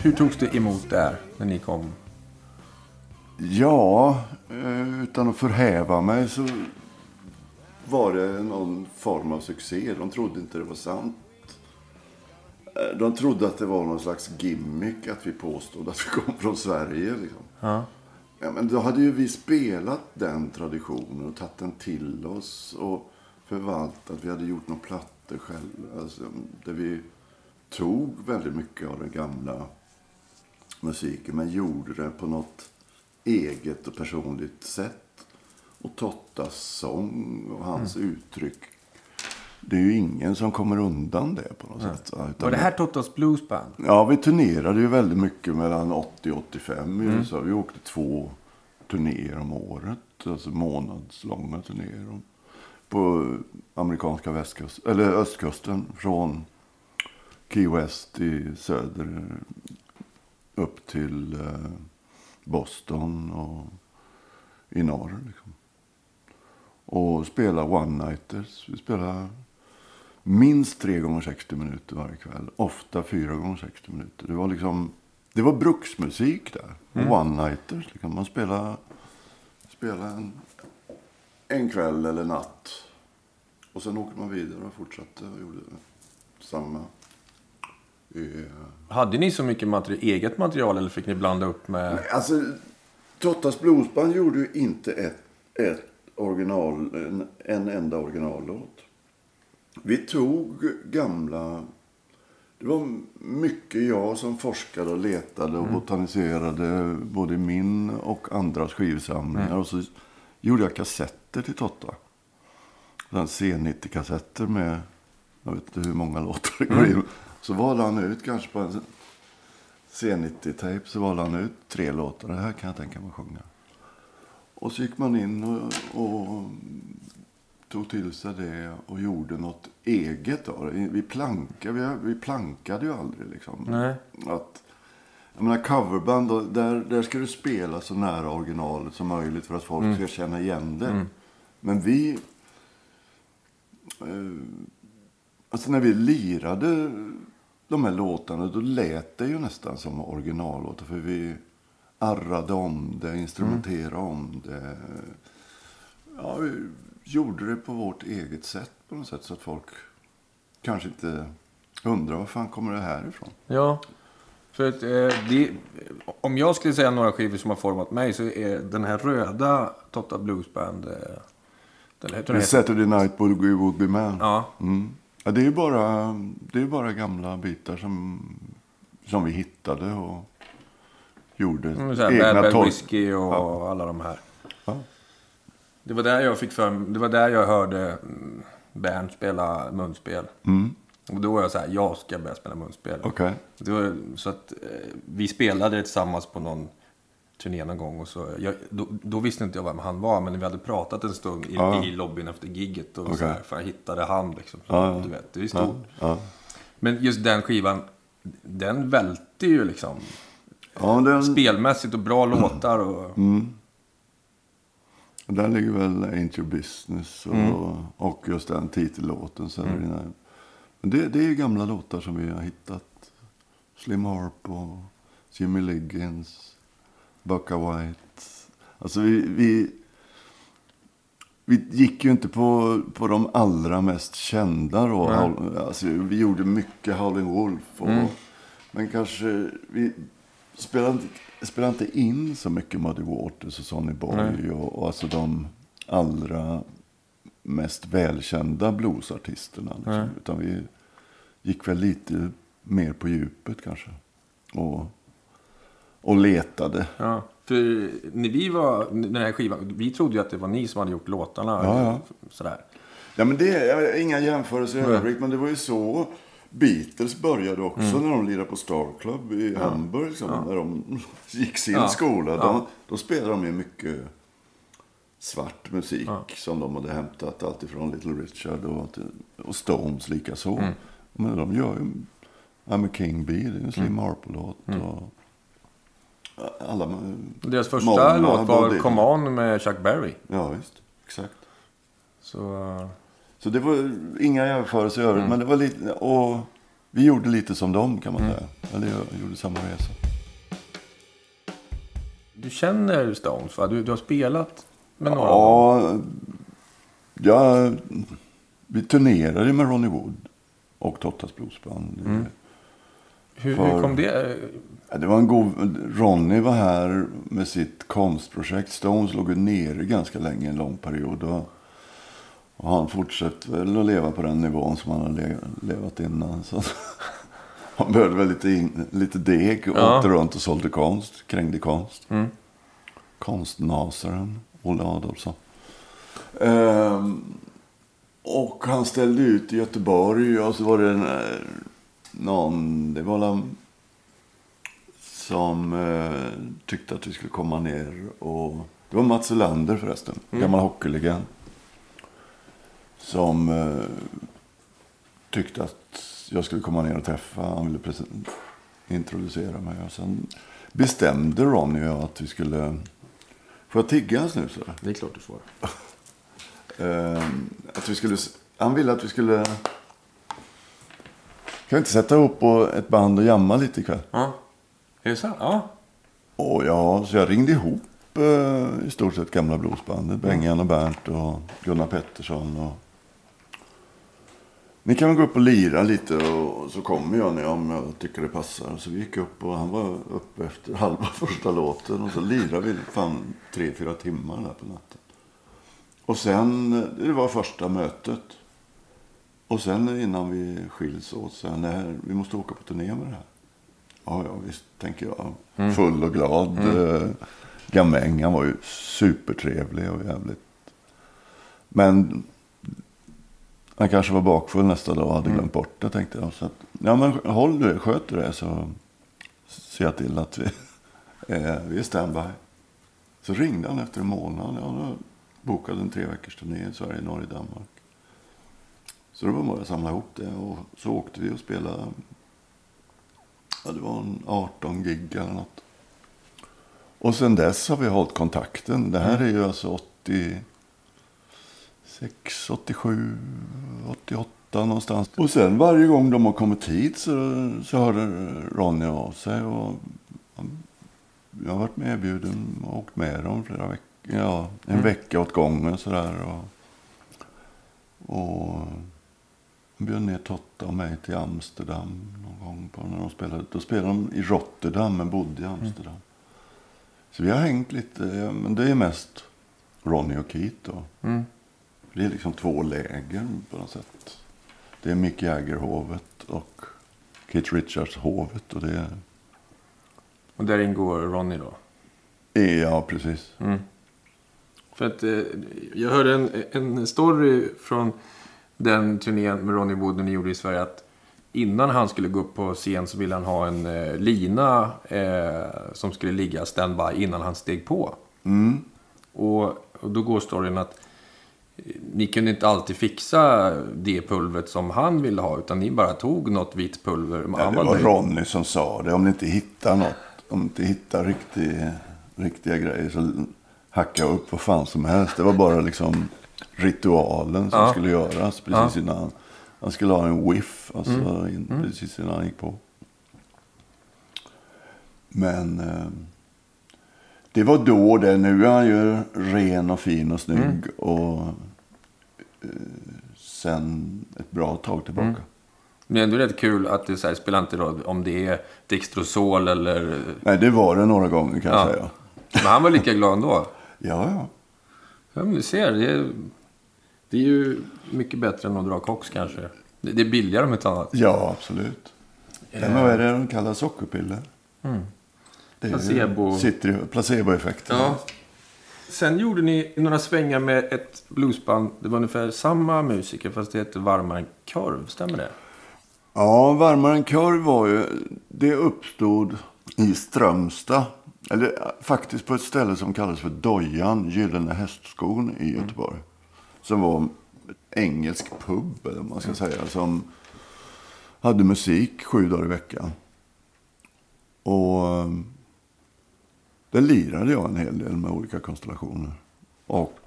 Hur togs det emot där, när ni kom? Ja, eh, utan att förhäva mig så var det någon form av succé. De trodde inte det var sant. Eh, De trodde att det var någon slags gimmick att vi påstod att vi kom från Sverige. Liksom. Ja. Ja, men då hade ju vi spelat den traditionen och tagit den till oss och förvaltat. Vi hade gjort några plattor själva. Alltså, där vi tog väldigt mycket av den gamla musiken men gjorde det på något eget och personligt sätt. Och Tottas sång och hans uttryck. Det är ju ingen som kommer undan det på något sätt. va, utan Var det här Tottas Bluesband? Ja, vi turnerade ju väldigt mycket mellan 80 och 85 i USA. Vi åkte två turnéer om året. Alltså månadslånga turnéer. På amerikanska västkust, eller östkusten. Från Key West i söder upp till eh, Boston och i norr. Liksom. Och spela one-nighters. Vi spelade minst tre gånger 60 minuter varje kväll. Ofta fyra gånger 60 minuter. Det var liksom... Det var bruksmusik där. Och one-nighters. Liksom. Man spelade, spelade en, en kväll eller natt. Och sen åkte man vidare och fortsatte och gjorde samma, Eh, Hade ni så mycket materi- eget material eller fick ni blanda upp med... Alltså, Tottas Bluesband gjorde ju inte ett, ett original, en, en enda originallåt. Vi tog gamla... Det var mycket jag som forskade och letade och botaniserade både min och andras skivsamlingar. Och så gjorde jag kassetter till Totta. Sådana C90-kassetter med, jag vet inte hur många låtar det går in. Så valde han ut kanske på en C90-tejp så valde han ut tre låtar. Det här kan jag tänka mig sjunga. Och så gick man in och, och tog till sig det och gjorde något eget av det. Vi plankade, vi, vi plankade ju aldrig liksom. Nej. Att, jag menar coverband, då, där, där ska du spela så nära originalet som möjligt för att folk ska känna igen det. Men vi... Eh, alltså när vi lirade de här låtarna då lät det ju nästan som originallåtar. För vi arrade om det, instrumenterade om det. Ja, vi gjorde det på vårt eget sätt på något sätt. Så att folk kanske inte undrar var fan kommer det här ifrån. Ja. För att, eh, det, om jag skulle säga några skivor som har format mig så är den här röda Totta Blues Band... Eh, den heter, den heter, Saturday Night Boogie Woogie Man. ja, Mm. Ja, det är ju bara, det är bara gamla bitar som, som vi hittade och gjorde Mm, så här, egna Bad Bad Whiskey och alla de här. Ja. Det var där jag fick för Det var där jag hörde Bernt spela munspel. Mm. Och då var jag så här, jag ska börja spela munspel. Det var, så att eh, vi spelade tillsammans på någon turné någon gång. Och så, jag, då, då visste inte jag vem han var, men vi hade pratat en stund i, Ja. i lobbyn efter gigget. Och Okej. så här, för jag hittade han liksom. Så, ja. Du vet, det är stort. Ja. Men just den skivan, den välte ju liksom. den, Spelmässigt och bra låtar. Och, mm. Där ligger väl Ain't Your Business och, Mm. och just den titellåten. Så mm. Men det, det är ju gamla låtar som vi har hittat. Slim Harp och Jimmy Liggins, Bucka White. Alltså vi, vi, vi gick ju inte på, på de allra mest kända då. Howl- Alltså, vi gjorde mycket Howlin' Wolf. Och, Mm. Men kanske vi spelade, spelade inte in så mycket Muddy Waters och Sonny Boy. Nej. Och, och alltså de allra mest välkända bluesartisterna. Liksom. Utan vi gick väl lite mer på djupet kanske. Och, och letade. ja. För när vi var, den här skivan, vi trodde ju att det var ni som hade gjort låtarna. Ja, ja. Sådär. Ja, men det är inga jämförelser i övrigt, men det var ju så Beatles började också när de lirade på Star Club i Hamburg. Liksom, När de (laughs) gick sin Ja. skola. Ja. De, då spelade de ju mycket svart musik Ja. som de hade hämtat alltifrån Little Richard och, och Stones likaså. Mm. Men de gör ju I'm a King Bee, det är en Slim Mm. Harpo-låt. Och alla, Deras första låt var det. Come On med Chuck Berry. Ja, visst. Exakt. Så, eh, Så det var inga jämförelser i övrigt. Mm. Men det var lite, och vi gjorde lite som dem kan man säga. Eller jag gjorde samma resa. du känner Stones va? Du, du har spelat med några? Ja, ja, vi turnerade med Ronnie Wood och Tottas Bluesband. Mm. Hur, hur för- kom det? Ja, det var en god... Ronnie var här med sitt konstprojekt. Stones låg nere ganska länge, en lång period. Och, och han fortsatte väl att leva på den nivån som han hade le- levat innan. Så (laughs) han behövde väl lite, in, lite deg och Ja. åkte runt och sålde konst. Krängde konst. Mm. Konstnasaren Olle Adolfsson. Ehm, och han ställde ut i Göteborg och så var det en, eh, någon, det var la- som eh, tyckte att vi skulle komma ner och det var Mats Ulander förresten, gammal hockeylegend. Som eh, tyckte att jag skulle komma ner och träffa, han ville introducera mig. Och sen bestämde Ronny och jag att vi skulle, får jag tigga en snus? Det är klart du får. (laughs) Eh, att vi skulle, han ville att vi skulle... Kan vi inte sätta ihop ett band och jamma lite ikväll? Ja. Är det sant? Ja. Och ja, så jag ringde ihop eh, i stort sett gamla bluesbandet. Bengan och Bernt och Gunnar Pettersson. Och, ni kan väl gå upp och lira lite och så kommer jag när jag, om jag tycker det passar. Så vi gick upp och han var uppe efter halva (laughs) första låten. Och så lirade vi fan tre, fyra timmar där på natten. Och sen, det var första mötet. Och sen innan vi skiljs åt så nej, vi måste åka på turné med det här. Ja, ja visst, tänker jag. Full och glad. Mm. Gamäng, han var ju supertrevlig och jävligt. Men han kanske var bakfull nästa dag och hade glömt bort det tänkte jag. Så att, ja men håll du sköt du det så ser jag till att vi, (laughs) eh, vi är standby. Så ringde han efter en månad. Ja, bokade en tre veckors turné i Sverige, Norge, Danmark. Så det var bara att samla ihop det och så åkte vi och spelade. Ja, det var en 18 gig eller något. Och sen dess har vi hållit kontakten. Det här är ju alltså 86, 87, 88 någonstans. Och sen varje gång de har kommit hit så, så hörde Ronny av sig. Och jag har varit medbjuden och åkt med dem flera veckor. Ja, en mm. vecka åt gången sådär. Och, och bjöd ner Totta och mig till Amsterdam någon gång. På när de spelade. Då spelade de i Rotterdam men bodde i Amsterdam. Mm. Så vi har hängt lite, men det är mest Ronny och Keith då. Mm. Det är liksom två läger på något sätt. Det är Mick Jagger-hovet och Keith Richards-hovet. Och, det... och där ingår Ronny då? Ja, precis. Mm. För att eh, jag hörde en, en story från den turnén med Ronny Wood ni gjorde i Sverige. Att innan han skulle gå upp på scen så ville han ha en eh, lina eh, som skulle ligga standby innan han steg på. Mm. Och, och, då går storyn att eh, ni kunde inte alltid fixa det pulvret som han ville ha. Utan ni bara tog något vitt pulver. Ja, det var, var Ronny som sa det. Om ni inte hittar något. Om ni inte hittar riktig, riktiga grejer så hacka upp vad fan som helst. Det var bara liksom ritualen som ja. skulle göras precis ja. innan. Han skulle ha en whiff, alltså mm. In, mm. precis innan han gick på. Men eh, det var då det. Nu är han ju ren och fin och snygg. Mm. Och eh, sen ett bra tag tillbaka. Mm. Men ändå rätt kul att det så här, spelar inte roll om det är Dextrosol eller... Nej, det var det några gånger kan ja. jag säga. Men han var lika glad ändå? (laughs) ja, ja. Ja, men du ser. Det är, det är ju mycket bättre än att dra koks kanske. Det är billigare om ett annat. Ja, absolut. Eh. Men vad är det de kallar sockerpiller? Mm. Placebo. Sitter placeboeffekten. Ja. Sen gjorde ni några svängar med ett bluesband. Det var ungefär samma musiker fast det hette Varmare än korv. Stämmer det? Ja, Varmare än korv var ju... Det uppstod i Strömstad. Eller faktiskt på ett ställe som kallas för Dojan, Gyllene hästskon i Göteborg. Mm. Som var engelsk pub, eller man ska säga, som hade musik sju dagar i veckan. Och ehm, där lirade jag en hel del med olika konstellationer. Och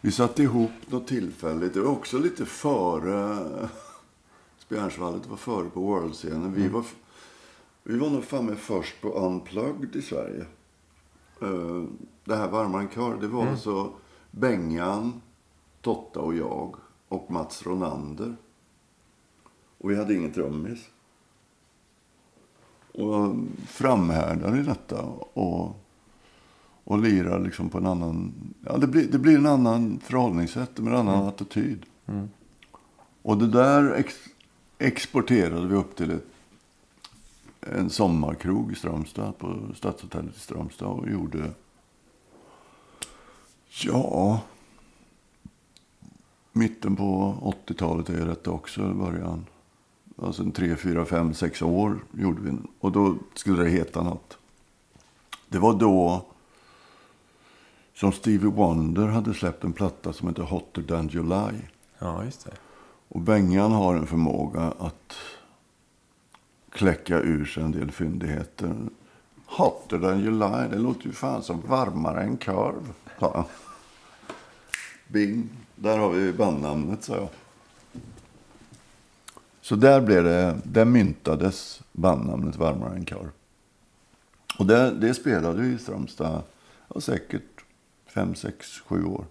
vi satte ihop något tillfälligt. Det var också lite före (laughs) Spjärnsvallet. var före på World-scenen. Vi, mm. var, vi var nog fan med först på Unplugged i Sverige. Uh, det här Varmare kör, det var mm. alltså Bengan, Totta och jag och Mats Ronander. Och vi hade ingen trummis. Och framhärdar i detta och, och lirar liksom på en annan... Ja, det blir, det blir en annan förhållningssätt, med en annan mm. attityd. Mm. Och det där ex, exporterade vi upp till ett, en sommarkrog i Strömstad, på Stadshotellet i Strömstad och gjorde... Ja, mitten på 80-talet är detta också, början. Alltså en tre, fyra, fem, sex år gjorde vi. Och då skulle det heta något. Det var då som Stevie Wonder hade släppt en platta som heter Hotter than July. Ja, just det. Och Bengan har en förmåga att kläcka ur sig en del fyndigheter. Hotter than July, det låter ju fan som varmare än korv. Bing. Där har vi bandnamnet, sa jag. Så där, blev det, där myntades bandnamnet Varmare än korv. Och det, det spelade vi i Strömstad ja, säkert fem, sex, sju år.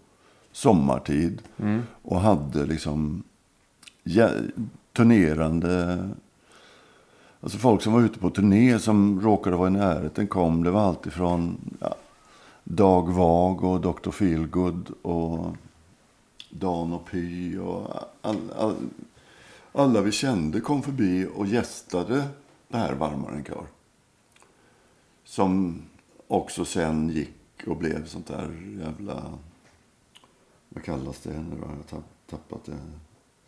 Sommartid. Mm. Och hade liksom jä- turnerande... Alltså folk som var ute på turné som råkade vara i närheten kom. Det var alltid från ja, Dag Vag och Dr. Feelgood och Dan och Py och all, all, alla vi kände kom förbi och gästade det här Varmare än kör. Som också sen gick och blev sånt där jävla... Vad kallas det nu då? Jag har tapp- tappat det.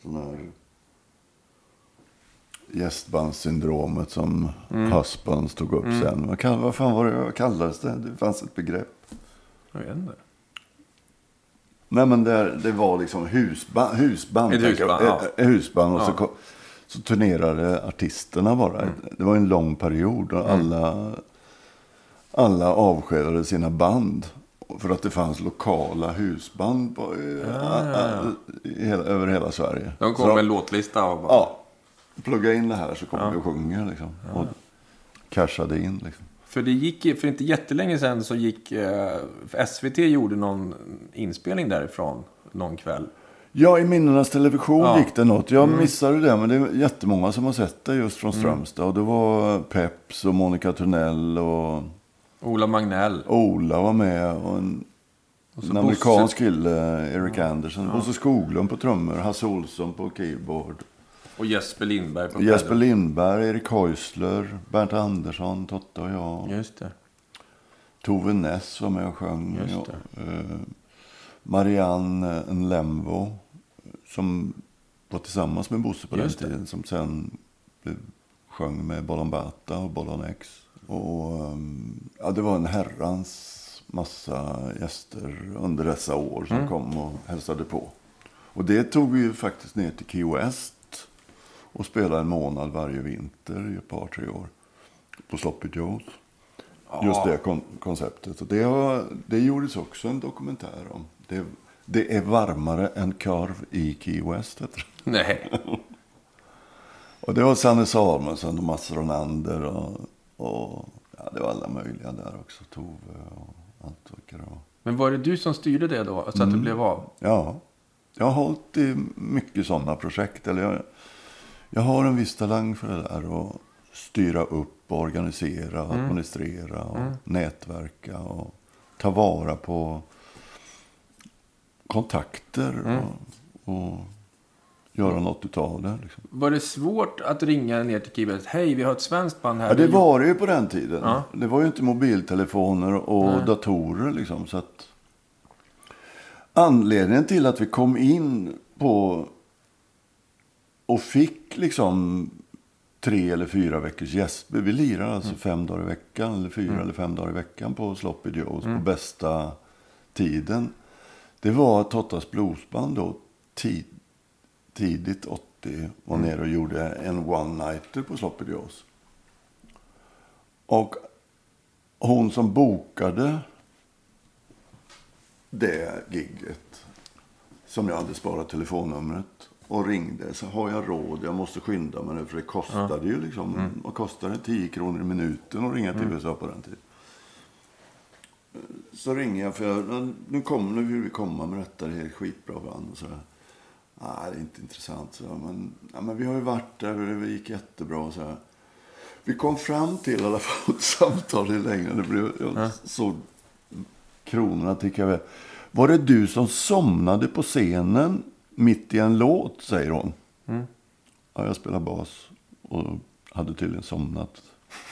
Sån här gästbandssyndromet som Husbands tog upp sen. Vad, vad fan var det, vad kallades det? Det fanns ett begrepp. Jag vet inte. Nej men det, det var liksom husband. husband Ett tänker jag. husband, ja. Husband och så, Ja. ko- så turnerade artisterna bara. Det var en lång period och alla, alla avskedade sina band. För att det fanns lokala husband på, i hela, över hela Sverige. De kom Så- med en låtlista och bara... Ja, plugga in det här så kommer vi och sjunger liksom. Och cashade in liksom. För det gick för inte jättelänge sedan så gick... Eh, SVT gjorde någon inspelning därifrån någon kväll. Ja, i Minnenas Television Ja. gick det något. Jag missade det, men det är jättemånga som har sett det just från Strömstad. Och det var Peps och Monica Törnell och Ola Magnell. Ola var med. Och en, Och en amerikansk kille, Eric Anderson. Och så Skoglund på trummor, Hasse Olsson på keyboard. Och Jesper Lindberg på Jesper pedal. Lindberg, Erik Häusler, Bernt Andersson, Totta och jag. Just det. Tove Ness var med och sjöng. Just det. Eh, Marianne Nlemvo som var tillsammans med Bosse på Just det. den tiden. Som sen blev, sjöng med Bollon Bata och Bollon X. Och, ehm, ja, det var en herrans massa gäster under dessa år Mm. som kom och hälsade på. Och det tog vi ju faktiskt ner till Key West och spelade en månad varje vinter i ett par, tre år. På Sloppy Joes. Just det kon- konceptet. Och det, har, det gjordes också en dokumentär om. Det, det är varmare än korv i Key West. Heter det. Nej. (laughs) Och det var Sanne Samuelsson och Mats Ronander. Och, och ja, det var alla möjliga där också. Tove och det var. Men var det du som styrde det då? Så att det blev av? Ja, jag har hållit i mycket sådana projekt. Eller jag, jag har en viss talang för det där. Och styra upp, organisera, administrera och nätverka. Och ta vara på kontakter och, och göra något utav det. Liksom. Var det svårt att ringa ner till Keyboard? Hej, vi har ett svenskt band här. Ja, det var det ju på den tiden. Ja. Det var ju inte mobiltelefoner och datorer liksom. Så att anledningen till att vi kom in på och fick liksom tre eller fyra veckors gästspel. Vi lirade alltså fem dagar i veckan eller fyra eller fem dagar i veckan på Sloppy Joes på bästa tiden. Det var Tottas bluesband då tid, tidigt 80 var nere och gjorde en one-nighter på Sloppy Joes. Och hon som bokade det gigget som jag hade sparat telefonnumret och ringde. Så har jag råd, jag måste skynda mig nu för det kostade ju liksom. Vad kostade det? 10 kronor i minuten att ringa till USA på den tiden. Så ringer jag för jag, nu kommer nu vill vi komma med detta, det är ett skitbra band. Och så här. Nej, det är inte intressant. Så, men, ja, men vi har ju varit där och det gick jättebra. Så här. Vi kom fram till i alla fall ett (laughs) samtal hur länge det blev. Jag såg kronorna ticka iväg. Var det du som somnade på scenen mitt i en låt, säger hon. Ja, jag spelar bas och hade tydligen somnat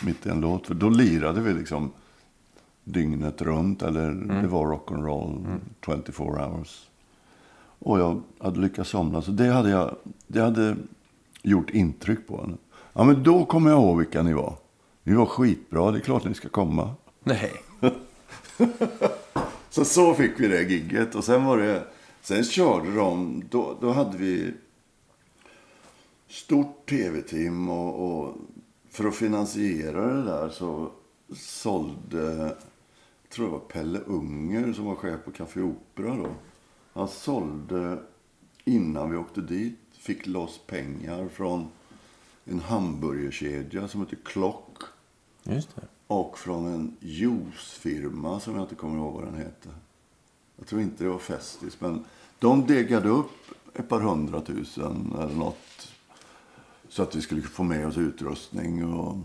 mitt i en låt. För då lirade vi liksom dygnet runt. Eller det var rock'n'roll 24 hours. Och jag hade lyckats somna. Så det hade, jag, det hade gjort intryck på henne. Ja, men då kommer jag ihåg vilka ni var. Ni var skitbra, det är klart ni ska komma. Nej. (laughs) Så så fick vi det gigget. Och sen var det... Sen körde de... Då, då hade vi stort tv-team och, och för att finansiera det där så sålde... Jag tror det var Pelle Unger som var chef på Café Opera då. Han sålde innan vi åkte dit. Fick loss pengar från en hamburgerkedja som heter Klock. Och från en juicefirma som jag inte kommer ihåg vad den heter. Jag tror inte det var Festis, men de degade upp ett par hundratusen eller något. Så att vi skulle få med oss utrustning. Och,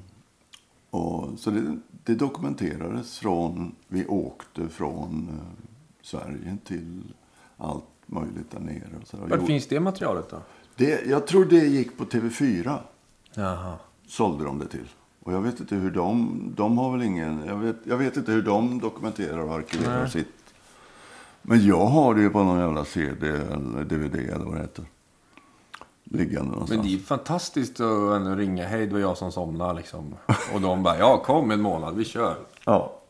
och, så det, det dokumenterades från, vi åkte från eh, Sverige till allt möjligt där nere. Och så. Var Jo, finns det materialet då? det, jag tror det gick på TV4. Jaha. Sålde de det till. Och jag vet inte hur de, de har väl ingen, jag vet, jag vet inte hur de dokumenterar och arkiverar sitt. Men jag har det ju på någon jävla CD eller DVD eller vad det heter. Liggande någonstans. Men det är fantastiskt att ändå ringa. Hej, det var jag som somnade liksom. Och de bara, ja kom en månad, vi kör. Ja.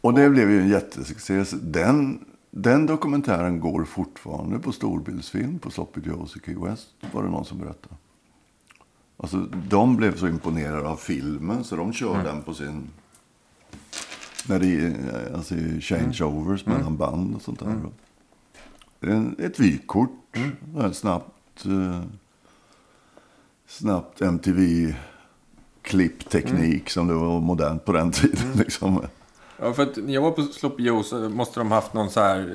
Och det blev ju en jättesuccé. Den, den dokumentären går fortfarande på storbildsfilm på Sloppy Joe's i Key West. Var det någon som berättade. Alltså, de blev så imponerade av filmen så de kör den på sin... När det alltså, changeovers mellan band och sånt där. Är en, ett vykort. Mm. Snabbt, eh, snabbt MTV-klippteknik som det var modernt på den tiden. Liksom. Ja, för att när jag var på Sloppy Joe så måste de haft någon så här eh,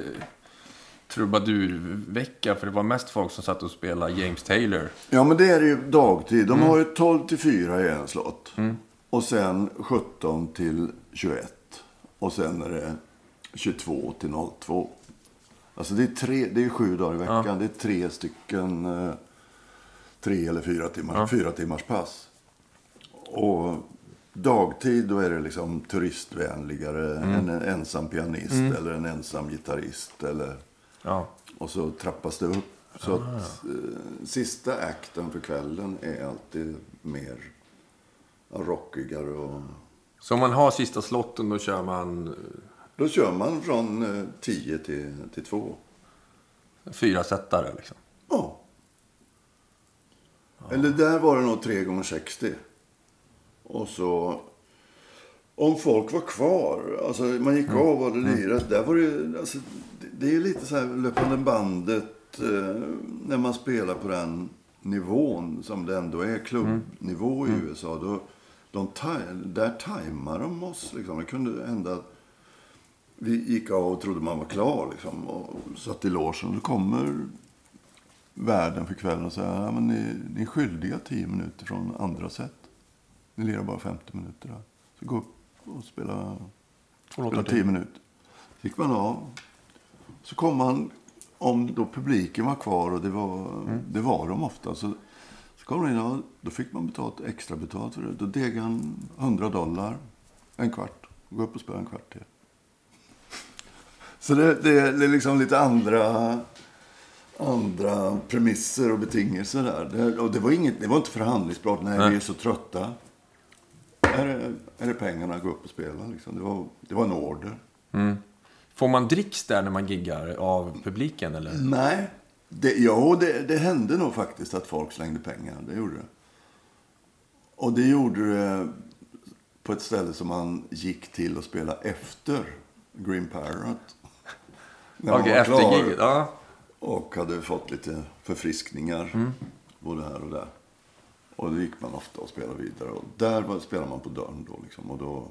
trubadurvecka. För det var mest folk som satt och spelade James Taylor. Ja, men det är ju dagtid. De har ju 12 till 4 i en slott. Och sen 17 till 21. Och sen är det 22 till 02. Alltså det är, tre, det är sju dagar i veckan. Det är tre stycken eh, tre eller fyra timmars, fyra timmars pass. Och dagtid då är det liksom turistvänligare. En ensam pianist eller en ensam gitarrist. Eller, Ja. och så trappas det upp. Så att eh, sista akten för kvällen är alltid mer ja, rockigare. Och, Så om man har sista slotten då kör man eh, då kör man från eh, 10 till, till 2. fyra sättare liksom. Ja. Eller där var det nog 3 gånger 60 Och så... Om folk var kvar, alltså man gick av och hade lirat. Där var det, alltså, det, det är lite så här löpande bandet eh, när man spelar på den nivån som det ändå är klubbnivå i USA. Då, de där tajmar de oss. Liksom. Det kunde hända att vi gick av och trodde man var klar liksom, och satt i logen. Då kommer värden för kvällen och säger men ni, ni är skyldiga 10 minuter från andra sätt. Ni lirar bara 50 minuter där. Så gå upp och spela, spela till. 10 minuter. Så gick man av. Så kom man, om då publiken var kvar och det var, det var de ofta. Så, så kom in och då fick man betalt, extra betalt för det. Då degade han 100 dollar en kvart. Gå upp och spela en kvart till. Så det, det, det är liksom lite andra, andra premisser och betingelser där. Det, och det var, inget, det var inte förhandlingsbart. Nej, Nej. vi är så trötta. Är det, är pengarna, gå upp och spela. Liksom. Det, var, det var en order. Får man dricks där när man giggar av publiken eller? Nej. Det, jo, det, det hände nog faktiskt att folk slängde pengar. Det gjorde det. Och det gjorde det på ett ställe som man gick till och spela efter Green Parrot. När man Okej, var efter klar giget? Ja. Och hade fått lite förfriskningar. Både här och där. Och då gick man ofta och spelade vidare. Och där spelade man på dörren då. Liksom. Och då,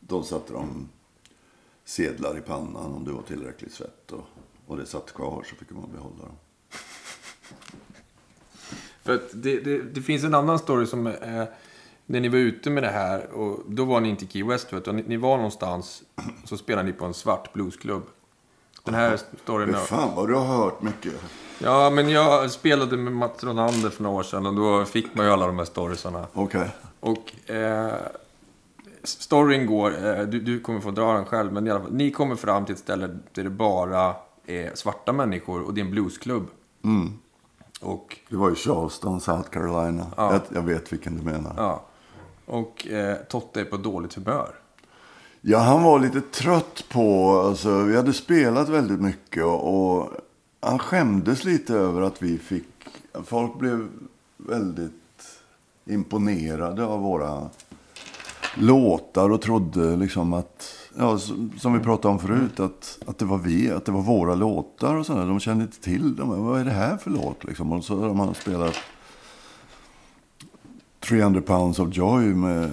då satte de sedlar i pannan om det var tillräckligt svett. Och, och det satt kvar så fick man behålla dem. (laughs) För att det, det, det finns en annan story som är... När ni var ute med det här, och då var ni inte i Key West, vet du, ni, ni var någonstans, så spelade ni på en svart bluesklubb. Den här storyn... Men fan vad du har hört mycket. Ja, men jag spelade med Mats Ronander för några år sedan och då fick man ju alla de här storiesarna. Okej. Och eh, storyn går, eh, du, du kommer få dra den själv, men i alla fall, ni kommer fram till ett ställe där det bara är svarta människor och det är en bluesklubb. Och, Det var i Charleston, South Carolina. Ja. Jag, jag vet vilken du menar. ja, och eh, Totte är på dåligt humör. Ja, han var lite trött på... Alltså, vi hade spelat väldigt mycket och, och han skämdes lite över att vi fick... Folk blev väldigt imponerade av våra låtar och trodde liksom att... Ja, som vi pratade om förut, att, att det var vi, att det var våra låtar och sådär. De kände inte till dem. Vad är det här för låt? Liksom? Och så har man spelat 300 pounds of joy med,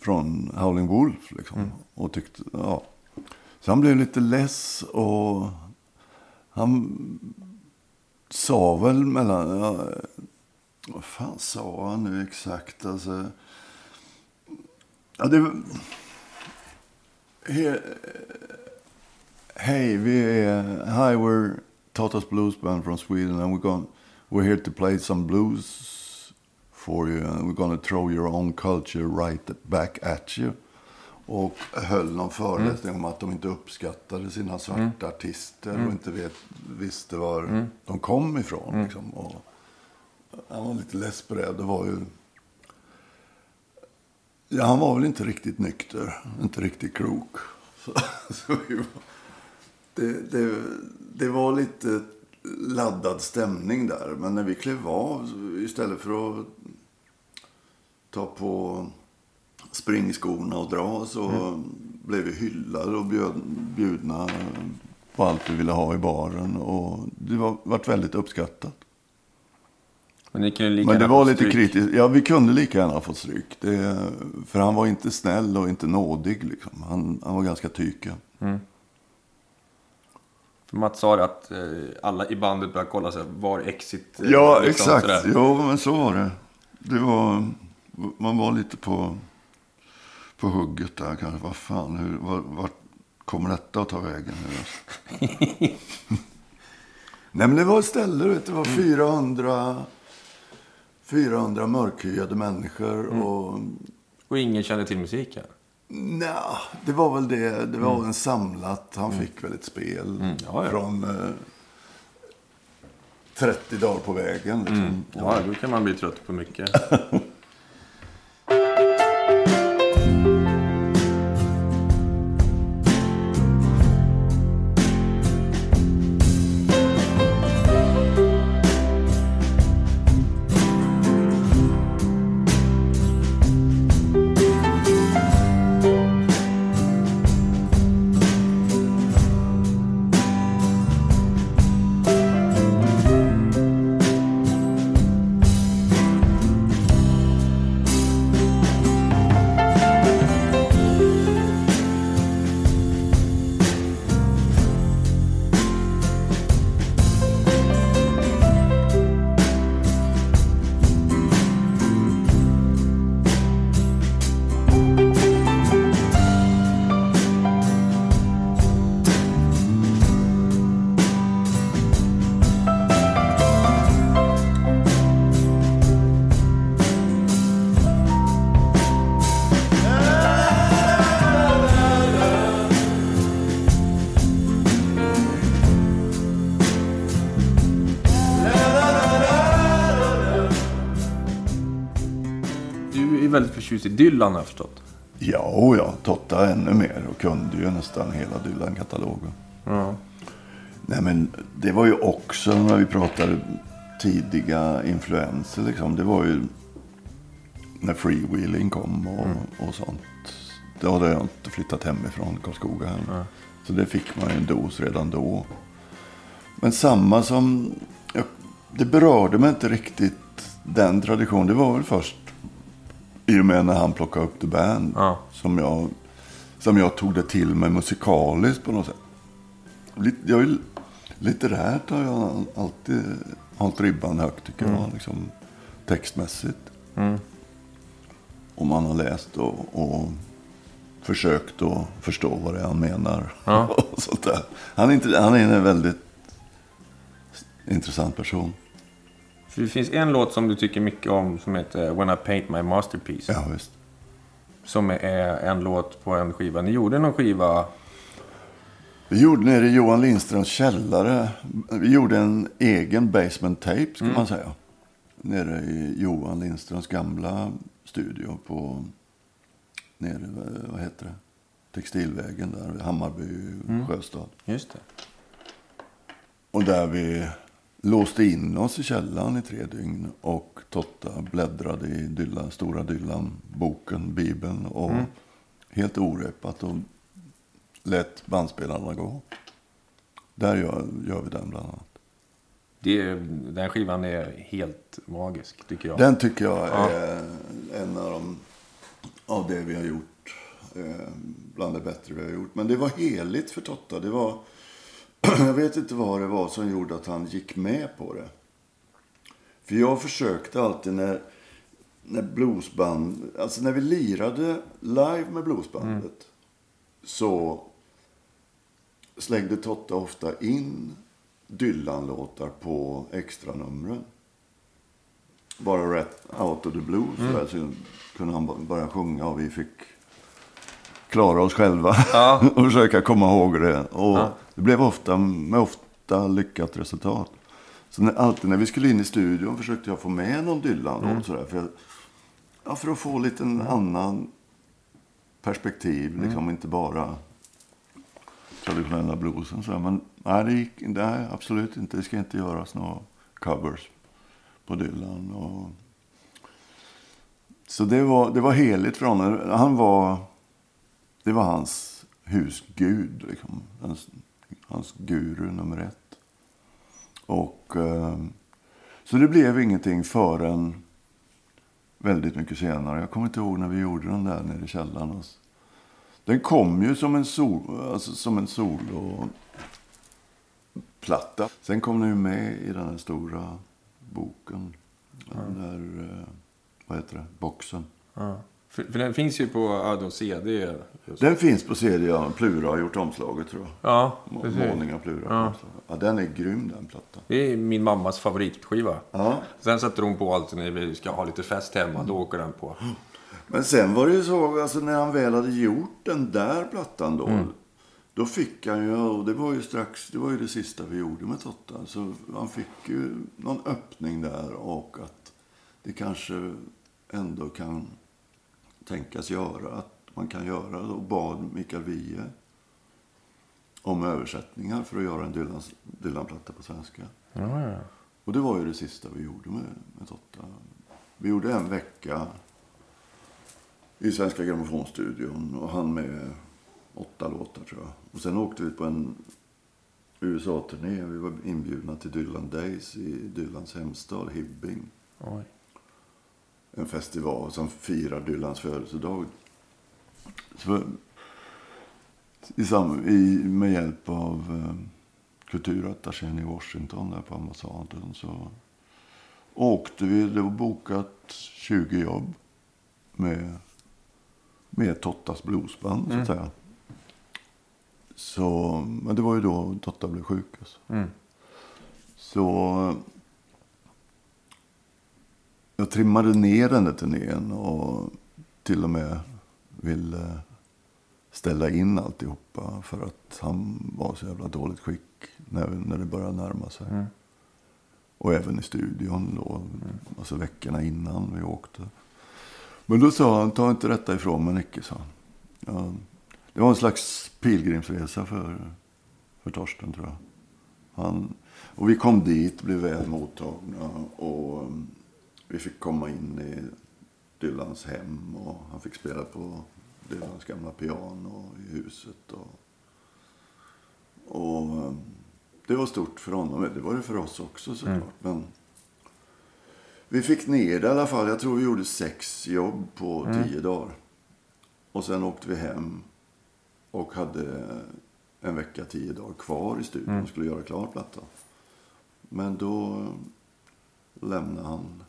från Howling Wolf. Liksom. Och tyckte, ja. Så han blev lite less och han sa väl mellan... Ja, vad fan sa han nu exakt? Alltså, ja, det... He, Hey, vi är... Hi, we're Totas Blues Band from Sweden and we're, going, we're here to play some blues for you and we're gonna throw your own culture right back at you. Och höll någon föreläsning om att de inte uppskattade sina svarta artister och inte vet, visste var de kom ifrån. Liksom. Och han var lite less på det. Det var ju... Ja, han var väl inte riktigt nykter. Inte riktigt klok. (laughs) Så, så var, det, det, det var lite laddad stämning där. Men när vi klev av, istället för att ta på springskorna och dra så blev vi hyllade och bjöd, bjudna på allt vi ville ha i baren. Och det var varit väldigt uppskattat. Men Men det var lite stryk. kritiskt. Ja, vi kunde lika gärna ha fått stryk. Det, för han var inte snäll och inte nådig. Liksom. Han, han var ganska tyken. För Mats sa det att eh, alla i bandet började kolla sig var exit. eh, Ja, liksom exakt. sådär. Jo, men så var det. det var, man var lite på, på hugget där kanske. Vad fan, hur, var, vart kommer detta att ta vägen? (laughs) Nej, men det var ett ställe, du vet, det var 400, 400 mörkhyade människor. Och Och ingen kände till musiken. Nja, det var väl det. Det var en samlat. Han fick väl ett spel ja, ja. från eh, 30 dagar på vägen. Liksom. Ja, då kan man bli trött på mycket. (laughs) förtjust i Dylan har jag förstått. Ja, och ja, Totta ännu mer och kunde ju nästan hela Dylan-katalogen. Ja. Nej, men det var ju också när vi pratade tidiga influenser. Liksom. Det var ju när freewheeling kom och, och sånt. Då hade jag inte flyttat hemifrån Karlskoga än. Så det fick man ju en dos redan då. Men samma som... Jag, det berörde mig inte riktigt den traditionen. Det var väl först i och med när han plockade upp The Band. Ja. Som, jag, som jag tog det till mig musikaliskt på något sätt. Lite, jag är, litterärt har jag alltid hållit ribban högt tycker jag. Liksom, textmässigt. Om man har läst och, och försökt att förstå vad det är han menar. Ja. (laughs) och sånt där. Han, är inte, han är en väldigt intressant person. För det finns en låt som du tycker mycket om som heter When I Paint My Masterpiece. Ja, visst. Som är en låt på en skiva. Ni gjorde någon skiva. Vi gjorde nere i Johan Lindströms källare. Vi gjorde en egen basement tape, ska man säga. Nere i Johan Lindströms gamla studio på... Nere, vad- heter det? Textilvägen där, Hammarby, Sjöstad. Just det. Och där vi låste in oss i källaren i tre dygn. Och Totta bläddrade i Dylan, stora Dylan-boken, Bibeln. Och helt orepat och lät bandspelarna gå. Där gör, gör vi den bland annat. det den skivan är helt magisk tycker jag. Den tycker jag är en av de av det vi har gjort. Eh, bland det bättre vi har gjort. Men det var heligt för Totta. Det var (clears throat) jag vet inte vad det var som gjorde att han gick med på det. För jag försökte alltid när, när bluesband, alltså när vi lirade live med bluesbandet. Så slängde Totte ofta in Dylan-låtar på extranumren. Bara rätt out of the blues. Mm. Så kunde han börja sjunga och vi fick klara oss själva. Ja. (laughs) och försöka komma ihåg det. Och ja. Det blev ofta med ofta lyckat resultat. Så när, alltid när vi skulle in i studion försökte jag få med någon Dylan. Mm. Sådär, för, jag, ja, för att få lite en annan perspektiv. Mm. Liksom inte bara traditionella bluesen. Så, men nej, det gick, nej, absolut inte. Det ska inte göras några covers på Dylan. Och, så det var, det var heligt för honom. Han var, det var hans husgud. Liksom. Hans, hans guru nummer ett. Och, eh, så det blev ingenting förrän väldigt mycket senare. Jag kommer inte ihåg när vi gjorde den där nere i källaren. Den kom ju som en, sol, alltså som en soloplatta. Sen kom den ju med i den här stora boken. Den där, eh, vad heter det, boxen. Ja. För, för, den finns ju på ja, CD. Just. Den finns på CD, ja. Plura har gjort omslaget tror jag. Ja, precis. Målning av Plura. Ja. ja. den är grym den plattan. Det är min mammas favoritskiva. Ja. Sen sätter hon på alltid när vi ska ha lite fest hemma. Då åker den på. Men sen var det ju så, alltså när han väl hade gjort den där plattan då. Mm. Då fick han ju, och det var ju strax, det var ju det sista vi gjorde med Totta. Så han fick ju någon öppning där och att det kanske ändå kan tänkas göra, att man kan göra. Och bad Mikael Wiehe om översättningar för att göra en Dylan-platta Dylan på svenska. Ja, ja. Och det var ju det sista vi gjorde med, med Totta. Vi gjorde en vecka i Svenska Grammofonstudion och han med åtta låtar tror jag. Och sen åkte vi på en USA-turné. Vi var inbjudna till Dylan Days i Dylans hemstad Hibbing. Oj. En festival som firar Dylans födelsedag. Så, i i, med hjälp av eh, kulturattachén i Washington där på ambassaden så åkte vi. Det var bokat 20 jobb med, med Tottas bluesband mm. så att mm. säga. Så, men det var ju då Totta blev sjuk. Alltså. Mm. Så jag trimmade ner den där turnén och till och med ville ställa in alltihopa för att han var så jävla dåligt skick när, när det började närma sig. Mm. Och även i studion då, mm. alltså veckorna innan vi åkte. Men då sa han, ta inte detta ifrån mig Nicke, sa han. Ja, det var en slags pilgrimsresa för, för Torsten, tror jag. Han, och vi kom dit, blev väl mottagna och um, vi fick komma in i Dylans hem och han fick spela på Dylans gamla piano i huset. Och, och um, det var stort för honom. Det var det för oss också såklart. Mm. Men vi fick ner det i alla fall. Jag tror vi gjorde sex jobb på mm. tio dagar. Och sen åkte vi hem och hade en vecka, tio dagar kvar i studion och mm. skulle göra klar plattan. Men då lämnade han,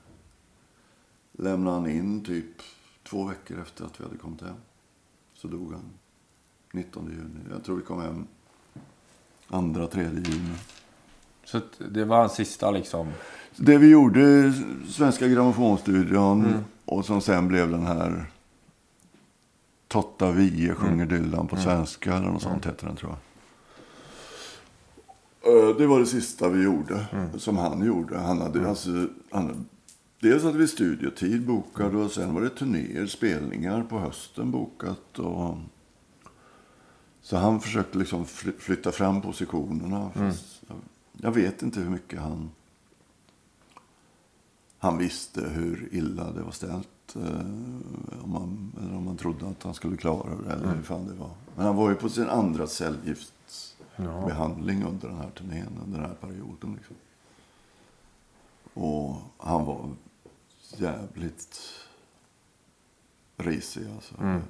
lämnade han in typ två veckor efter att vi hade kommit hem. Så dog han 19 juni. Jag tror vi kom hem andra, tredje juni. Så det var hans sista liksom? Det vi gjorde, Svenska Grammofonstudion mm. och som sen blev den här Totta Vie sjunger mm. Dylan på mm. svenska. Eller något sånt heter den tror jag. Eh, det var det sista vi gjorde, mm. som han gjorde. Han hade, mm. alltså, han, dels hade vi studiotid bokad och sen var det turnéer, spelningar på hösten bokat. Och, så han försökte liksom flytta fram positionerna. Mm. Jag vet inte hur mycket han, han visste hur illa det var ställt. Eh, om man, eller om man trodde att han skulle klara det. Eller mm. hur fan det var. Men han var ju på sin andra cellgiftsbehandling ja. under den här turnén. Under den här perioden. Liksom. Och han var jävligt risig alltså. Mm.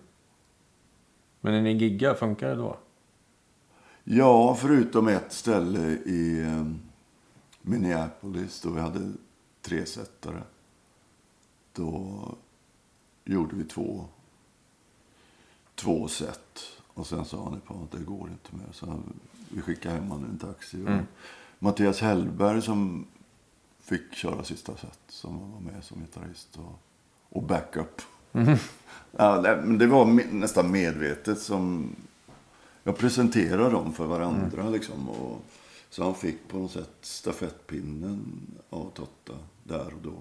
Men när ni giggar, funkar det då? Ja, förutom ett ställe i eh, Minneapolis då vi hade tresättare. Då gjorde vi två, två set. Och sen sa han på att det går inte mer. Så vi skickade hem honom i en taxi. Och Mattias Hellberg som fick köra sista set. Som var med som gitarrist och, och backup. Ja, det, men det var nästan medvetet som jag presenterade dem för varandra. Liksom, och, så han fick på något sätt stafettpinnen av Totta där och då.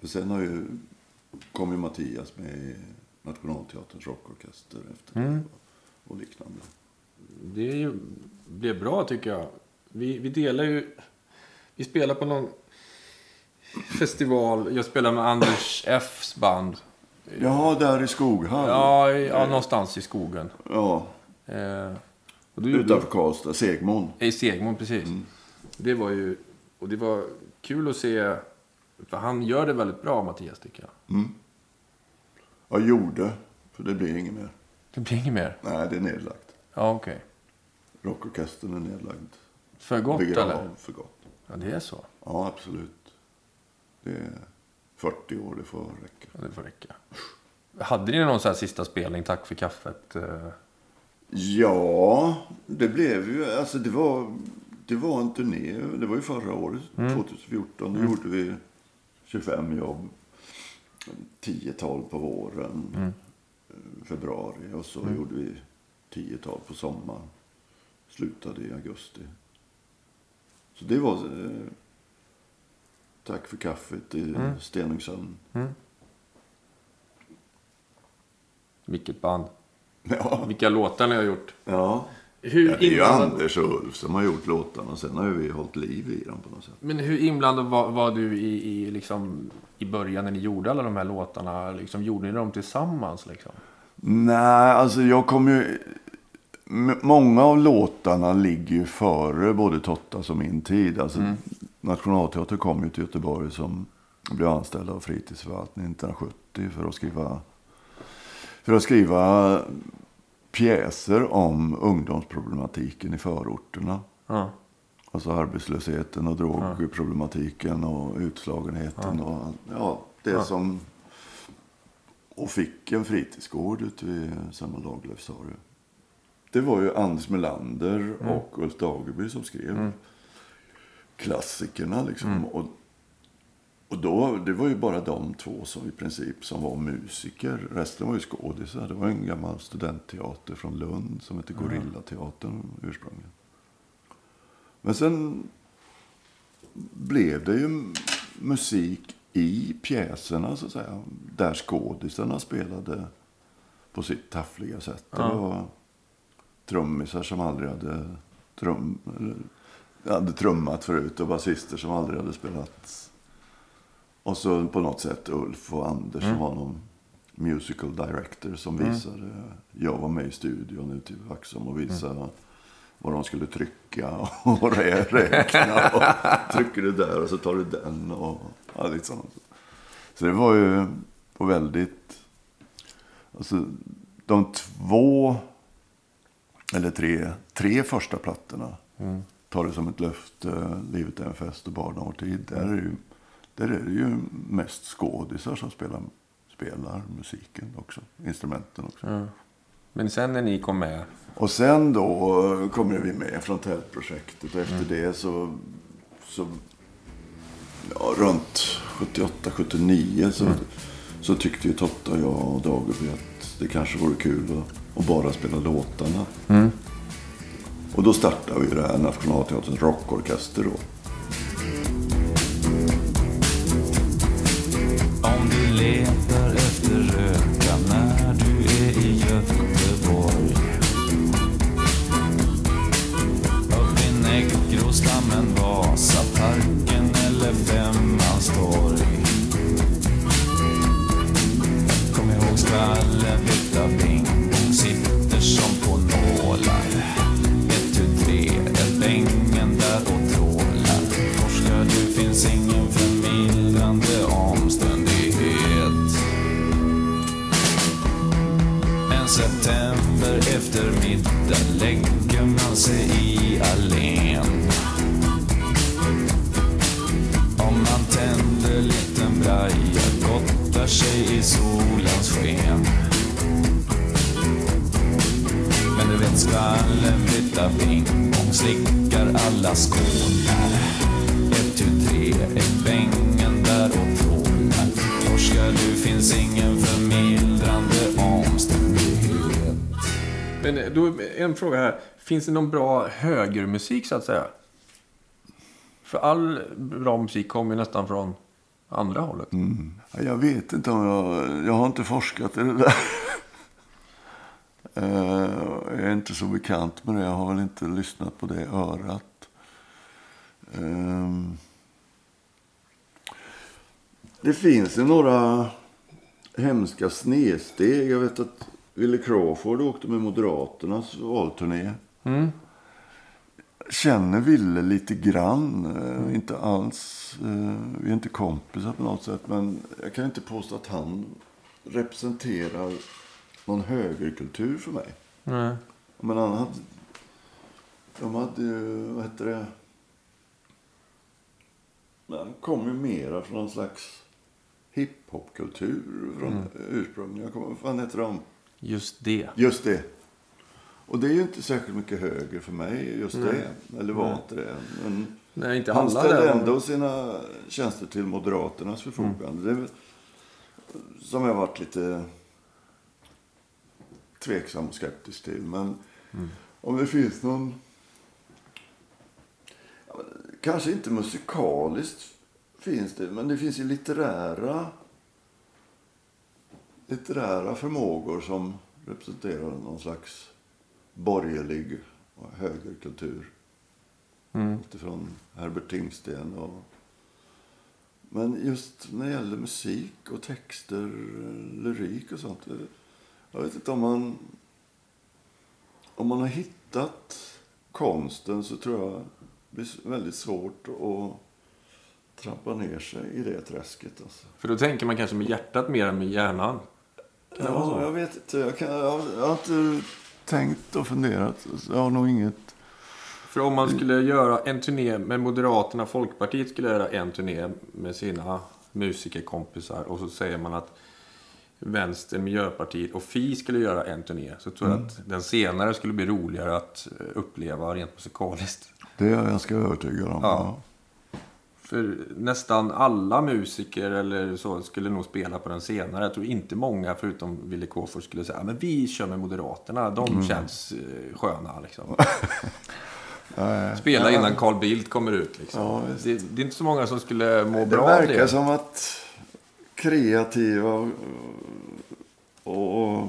För sen har ju, kom ju Mattias med i Nationalteaterns rockorkester efter det och liknande. Det ju, blev bra tycker jag. Vi, vi delar ju... Vi spelar på någon festival. Jag spelar med Anders (clears throat) Fs band. Ja, där i Skoghall. Ja, i- ja någonstans i skogen. Ja, Eh, och då utanför Karlstad, Segmon. I Segmon, precis. Det var ju... Och det var kul att se... För han gör det väldigt bra, Mattias, tycker jag. Jag gjorde, för det blir inget mer. Det blir inget mer. Nej, det är nedlagt. Ja, okej. Rockorkestern är nedlagd. För gott, eller? för gott. Ja, det är så. Ja, absolut. Det är 40 år, det får räcka. Ja, det får räcka. Hade ni någon här sista spelning, tack för kaffet? eh? Ja, det blev ju... Alltså det var, det var en turné. Det var ju förra året, Mm. 2014. Då gjorde vi 25 jobb. 10-12 på våren. Mm. Februari. Och så gjorde vi 10-12 på sommaren. Slutade i augusti. Så det var... Eh, tack för kaffet i Mm. Stenungsund. Vilket band. Ja. Vilka låtar ni har gjort. ja. Hur Ja, det är ju inblandad, Anders och Ulf som har gjort låtarna. Sen har ju vi hållit liv i dem på något sätt. men hur inblandad var, var du i, i, liksom, i början när ni gjorde alla de här låtarna? Liksom, gjorde ni dem tillsammans? Liksom? Nej, alltså jag kom ju... Många av låtarna ligger ju före både Tottas och min tid. Alltså, Nationalteatern kom ju till Göteborg som blev anställd av fritidsförvaltningen 1970 för att skriva, för att skriva pjäser om ungdomsproblematiken i förorterna. Ja. Alltså arbetslösheten och drogproblematiken och utslagenheten. Och, allt- ja, det som... Och fick en fritidsgård ute vid Selma Lagerlöfs torg. Det var ju Anders Melander och Ulf Dageby som skrev klassikerna. Liksom. Och, och då, det var ju bara de två som i princip som var musiker. Resten var ju skådisar. Det var en gammal studentteater från Lund som hette Gorillateatern ursprungligen. Men sen blev det ju musik i pjäserna, så att säga. Där skådisarna spelade på sitt taffliga sätt. Det var trummisar som aldrig hade, trum, eller, hade trummat förut och basister som aldrig hade spelat. Och så på något sätt Ulf och Anders som var någon musical director som visade. Jag var med i studion ute i Vaxholm och visade vad de skulle trycka och (laughs) rä- räkna. Och trycker du där och så tar du den och ja, lite sånt. Så det var ju på väldigt... Alltså, de två eller tre, tre första plattorna. Tar det som ett löfte, Livet är en fest och barn har tid. Där är, det ju, där är det ju mest skådisar som spelar, spelar musiken också. Instrumenten också. Men sen när ni kom med. Och sen då kommer vi med från tältprojektet och efter det så, så ja, runt 78, 79 så, så tyckte ju Totta, jag och Dageby att det kanske vore kul att, och bara spela låtarna. Mm. Och då startade vi det här Nationalteaterns rockorkester då. Om du letar efter röka när du är i Göteborg Upp i Negroslammen, Vasaparken eller vem? Eftermiddag lägger man sig i allén. Om man tänder liten braja, gottar sig i solens sken. Men du vet skvallen flyttar pingpong, slickar alla skålar. Ett, tu, tre, är bängen där och trålar. Torskar du finns ingen familj Men eh, då, en fråga här. Finns det någon bra högermusik så att säga? För all bra musik kommer ju nästan från andra hållet. Mm. Jag vet inte om jag... Jag har inte forskat i det där. (laughs) Eh, jag är inte så bekant med det. Jag har väl inte lyssnat på det örat. Ehm. Det finns ju några hemska snedsteg. Jag vet att Wille Crawford åkte med Moderaternas valturné. Känner Ville lite grann. Eh, Inte alls. eh, Vi är inte kompisar på något sätt. Men jag kan inte påstå att han representerar någon högerkultur för mig. Nej. Men han hade... De hade ju... Vad heter det? Men han kom ju mera från någon slags hiphopkultur från ursprungligen. Jag kommer, vad fan heter de? Just det. Just det. Och det är ju inte särskilt mycket höger för mig, just det. Eller var inte det. Men Nej, inte han ställde där. ändå sina tjänster till Moderaternas förfogande. Det är väl, som jag varit lite tveksam och skeptisk till. Men om det finns någon... Kanske inte musikaliskt finns det, men det finns ju litterära litterära förmågor som representerar någon slags borgerlig och högerkultur. Mm. Utifrån Herbert Tingsten och... Men just när det gäller musik och texter, lyrik och sånt. Jag vet inte om man... Om man har hittat konsten så tror jag det blir väldigt svårt att trampa ner sig i det träsket. Alltså. För då tänker man kanske med hjärtat mer än med hjärnan. Vara Ja, så? jag vet inte. Jag, kan, jag, jag har inte tänkt och funderat. Jag har nog inget... För om man skulle göra en turné med Moderaterna, Folkpartiet skulle göra en turné med sina musikerkompisar och så säger man att Vänster, Miljöpartiet och Fi skulle göra en turné. Så tror jag att den senare skulle bli roligare att eh, uppleva rent musikaliskt. Det är jag ganska övertygad om. Ja. För nästan alla musiker eller så skulle nog spela på den senare. Jag tror inte många förutom Wille Kåfors skulle säga men vi kör med Moderaterna. De känns eh, sköna liksom. (laughs) Spela innan Carl Bildt kommer ut liksom. Ja, det, det är inte så många som skulle må Det bra av verkar det. som att kreativa och, och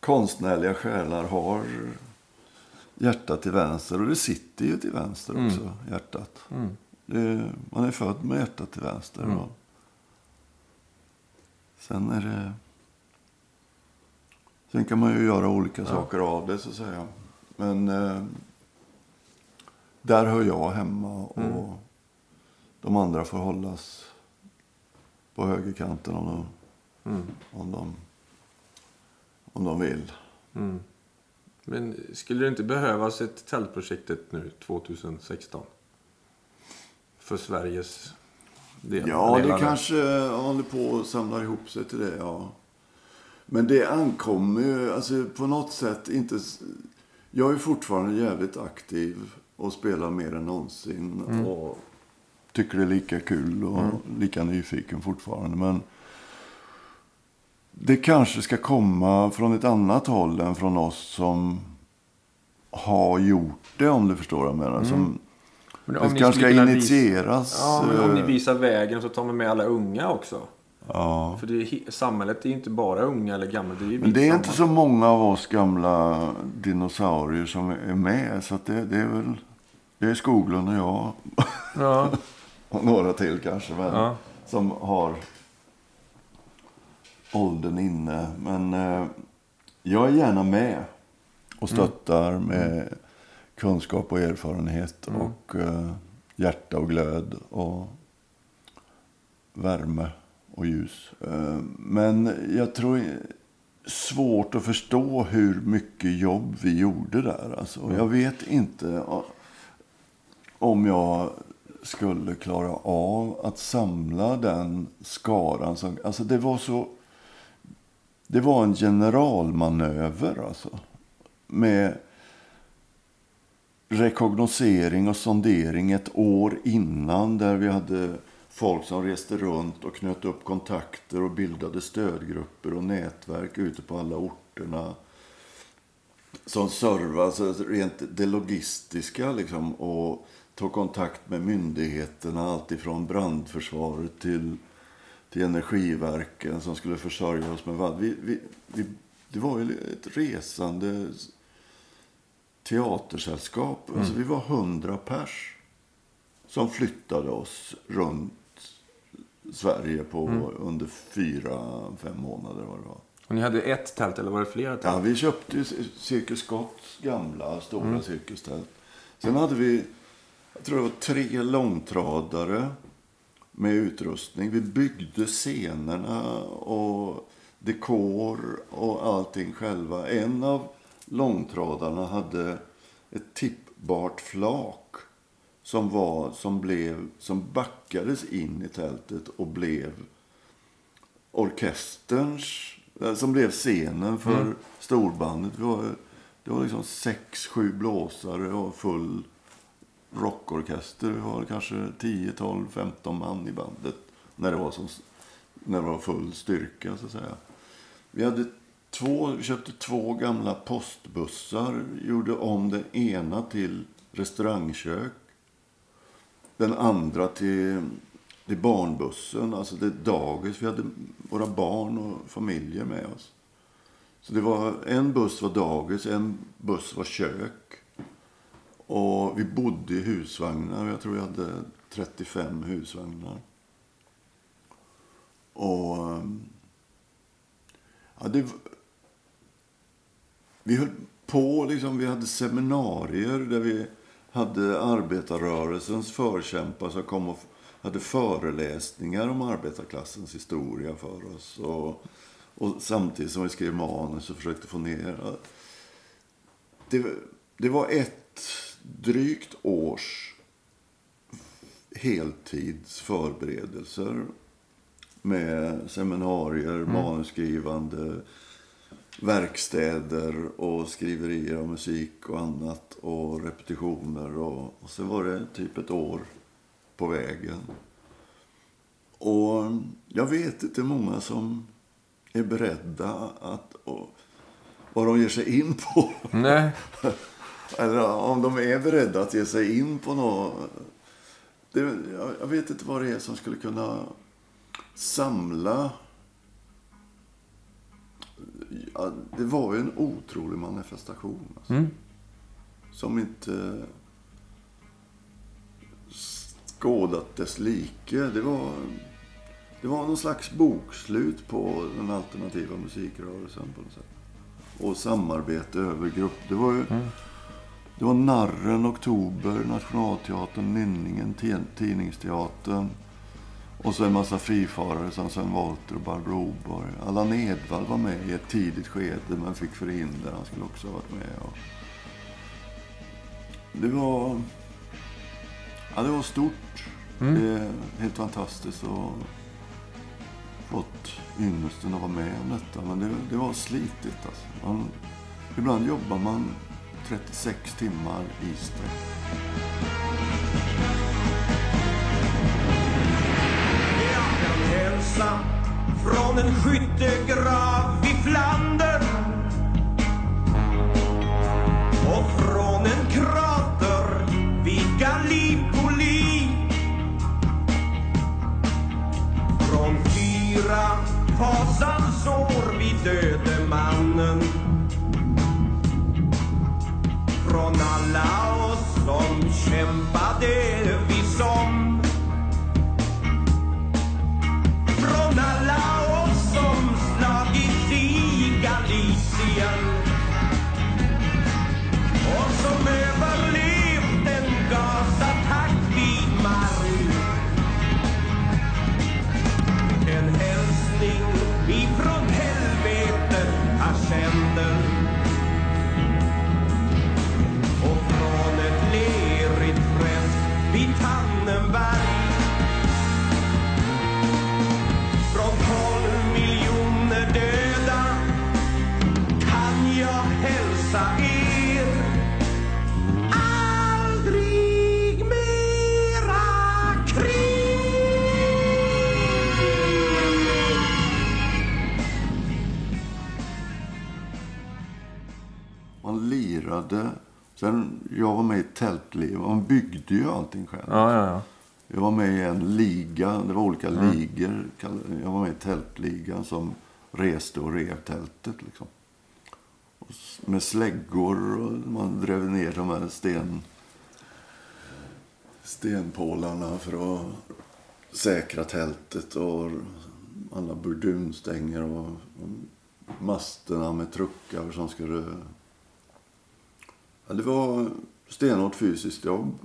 konstnärliga själar har hjärtat till vänster. Och det sitter ju till vänster också, hjärtat. Det, man är född med hjärtat till vänster. Och sen är det... Sen kan man ju göra olika saker av det, så att säga. Men eh, där hör jag hemma. Och de andra får hållas på högerkanten om de, om de, om de vill. Men skulle det inte behövas ett tältprojektet nu 2016? För Sveriges del? Ja, det kanske håller på att samla ihop sig till det, ja. Men det ankommer ju, alltså på något sätt inte... Jag är fortfarande jävligt aktiv och spelar mer än någonsin. Och tycker det är lika kul och lika nyfiken fortfarande. Men det kanske ska komma från ett annat håll än från oss som har gjort det, om du förstår vad jag menar. Som, Men om det ni ska initieras. Ja, men om ni eh, visar vägen så tar man med alla unga också. ja. För det är, samhället är ju inte bara unga eller gamla. Det är Men det är inte så många av oss gamla dinosaurier som är med. Så det, det är väl... Det är Skoglund och jag. Ja. (laughs) Och några till kanske. Men, Ja. Som har åldern inne. Men eh, jag är gärna med. Och stöttar med kunskap och erfarenhet. Och eh, hjärta och glöd. Och värme och ljus. Eh, men jag tror... svårt att förstå hur mycket jobb vi gjorde där. Alltså. Jag vet inte om jag skulle klara av att samla den skaran. Som, alltså det var så... Det var en generalmanöver alltså. Med rekognosering och sondering ett år innan. Där vi hade folk som reste runt och knöt upp kontakter och bildade stödgrupper och nätverk ute på alla orterna. Som servade alltså rent det logistiska liksom, och tog kontakt med myndigheterna. Alltifrån brandförsvaret till, till energiverken som skulle försörja oss med vatten. Vi, vi, vi, det var ju ett resande teatersällskap. Mm. Alltså, vi var hundra pers som flyttade oss runt Sverige på mm. under fyra, fem månader. Vad det var. Och ni hade ett tält eller var det flera tält? Ja, vi köpte ju Cirkus Scotts gamla stora mm. cirkustält. Sen hade vi, jag tror det var tre långtradare med utrustning. Vi byggde scenerna och dekor och allting själva. En av långtradarna hade ett tippbart flak som, var, som, blev, som backades in i tältet och blev orkesterns, eh, som blev scenen för mm. storbandet. Det var, det var liksom sex, sju blåsare och full rockorkester. Vi var kanske 10, 12, 15 man i bandet när det var, som, när det var full styrka så att säga. Vi hade två, vi köpte två gamla postbussar, gjorde om den ena till restaurangkök den andra till, till barnbussen, alltså det dagis. Vi hade våra barn och familjer med oss. Så det var, en buss var dagis, en buss var kök. Och vi bodde i husvagnar. Jag tror vi hade 35 husvagnar. Och... Ja, det, vi höll på, liksom, vi hade seminarier där vi hade arbetarrörelsens förkämpar som kom och hade föreläsningar om arbetarklassens historia för oss. Och, och samtidigt som vi skrev manus och försökte få ner... Det, det var ett drygt års heltidsförberedelser med seminarier, mm. manusskrivande, verkstäder och skriverier av musik och annat och repetitioner. Och, och sen var det typ ett år på vägen. Och jag vet inte många som är beredda att... Och, vad de ger sig in på. Nej. (laughs) Eller om de är beredda att ge sig in på något. Det, jag vet inte vad det är som skulle kunna samla ja, det var ju en otrolig manifestation. Alltså. Mm. Som inte skådat dess like. Det var, det var någon slags bokslut på den alternativa musikrörelsen på något sätt. Och samarbete över grupp. Det var ju... Mm. Det var Narren, Oktober, Nationalteatern, Nynningen, Tidningsteatern. Och så en massa frifarare som Sven Wollter och Barbro Oborg. Allan Edwall var med i ett tidigt skede men fick förhinder. Han skulle också ha varit med. Och... Det var... Ja, det var stort. Mm. Det är helt fantastiskt att fått ynnesten att vara med om detta. Men det, det var slitigt alltså. Man, ibland jobbar man 36 timmar i sträck. Resa från en skyttegrav i Flandern. Och från en krav man lirade. Sen, jag var med i tältliv. Man byggde ju allting själv. Ja, ja, ja. Jag var med i en liga. Det var olika ligor. Jag var med i tältligan som reste och rev tältet. Liksom. Och med släggor och man drev ner de här sten, stenpålarna för att säkra tältet. Och alla burdunstänger och masterna med truckar som skulle... Ja, det var stenhårt fysiskt jobb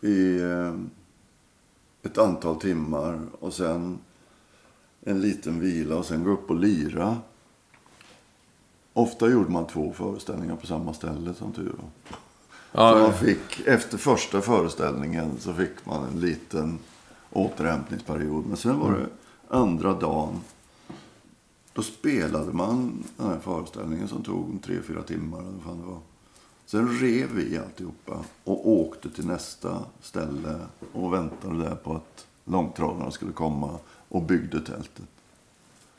i eh, ett antal timmar och sen en liten vila och sen gå upp och lira. Ofta gjorde man två föreställningar på samma ställe som tur var. ja, Så man fick, efter första föreställningen så fick man en liten återhämtningsperiod. Men sen var det andra dagen. Då spelade man den här föreställningen som tog tre, fyra timmar. Eller vad fan det var. Sen rev vi alltihopa och åkte till nästa ställe och väntade där på att långtradarna skulle komma och byggde tältet.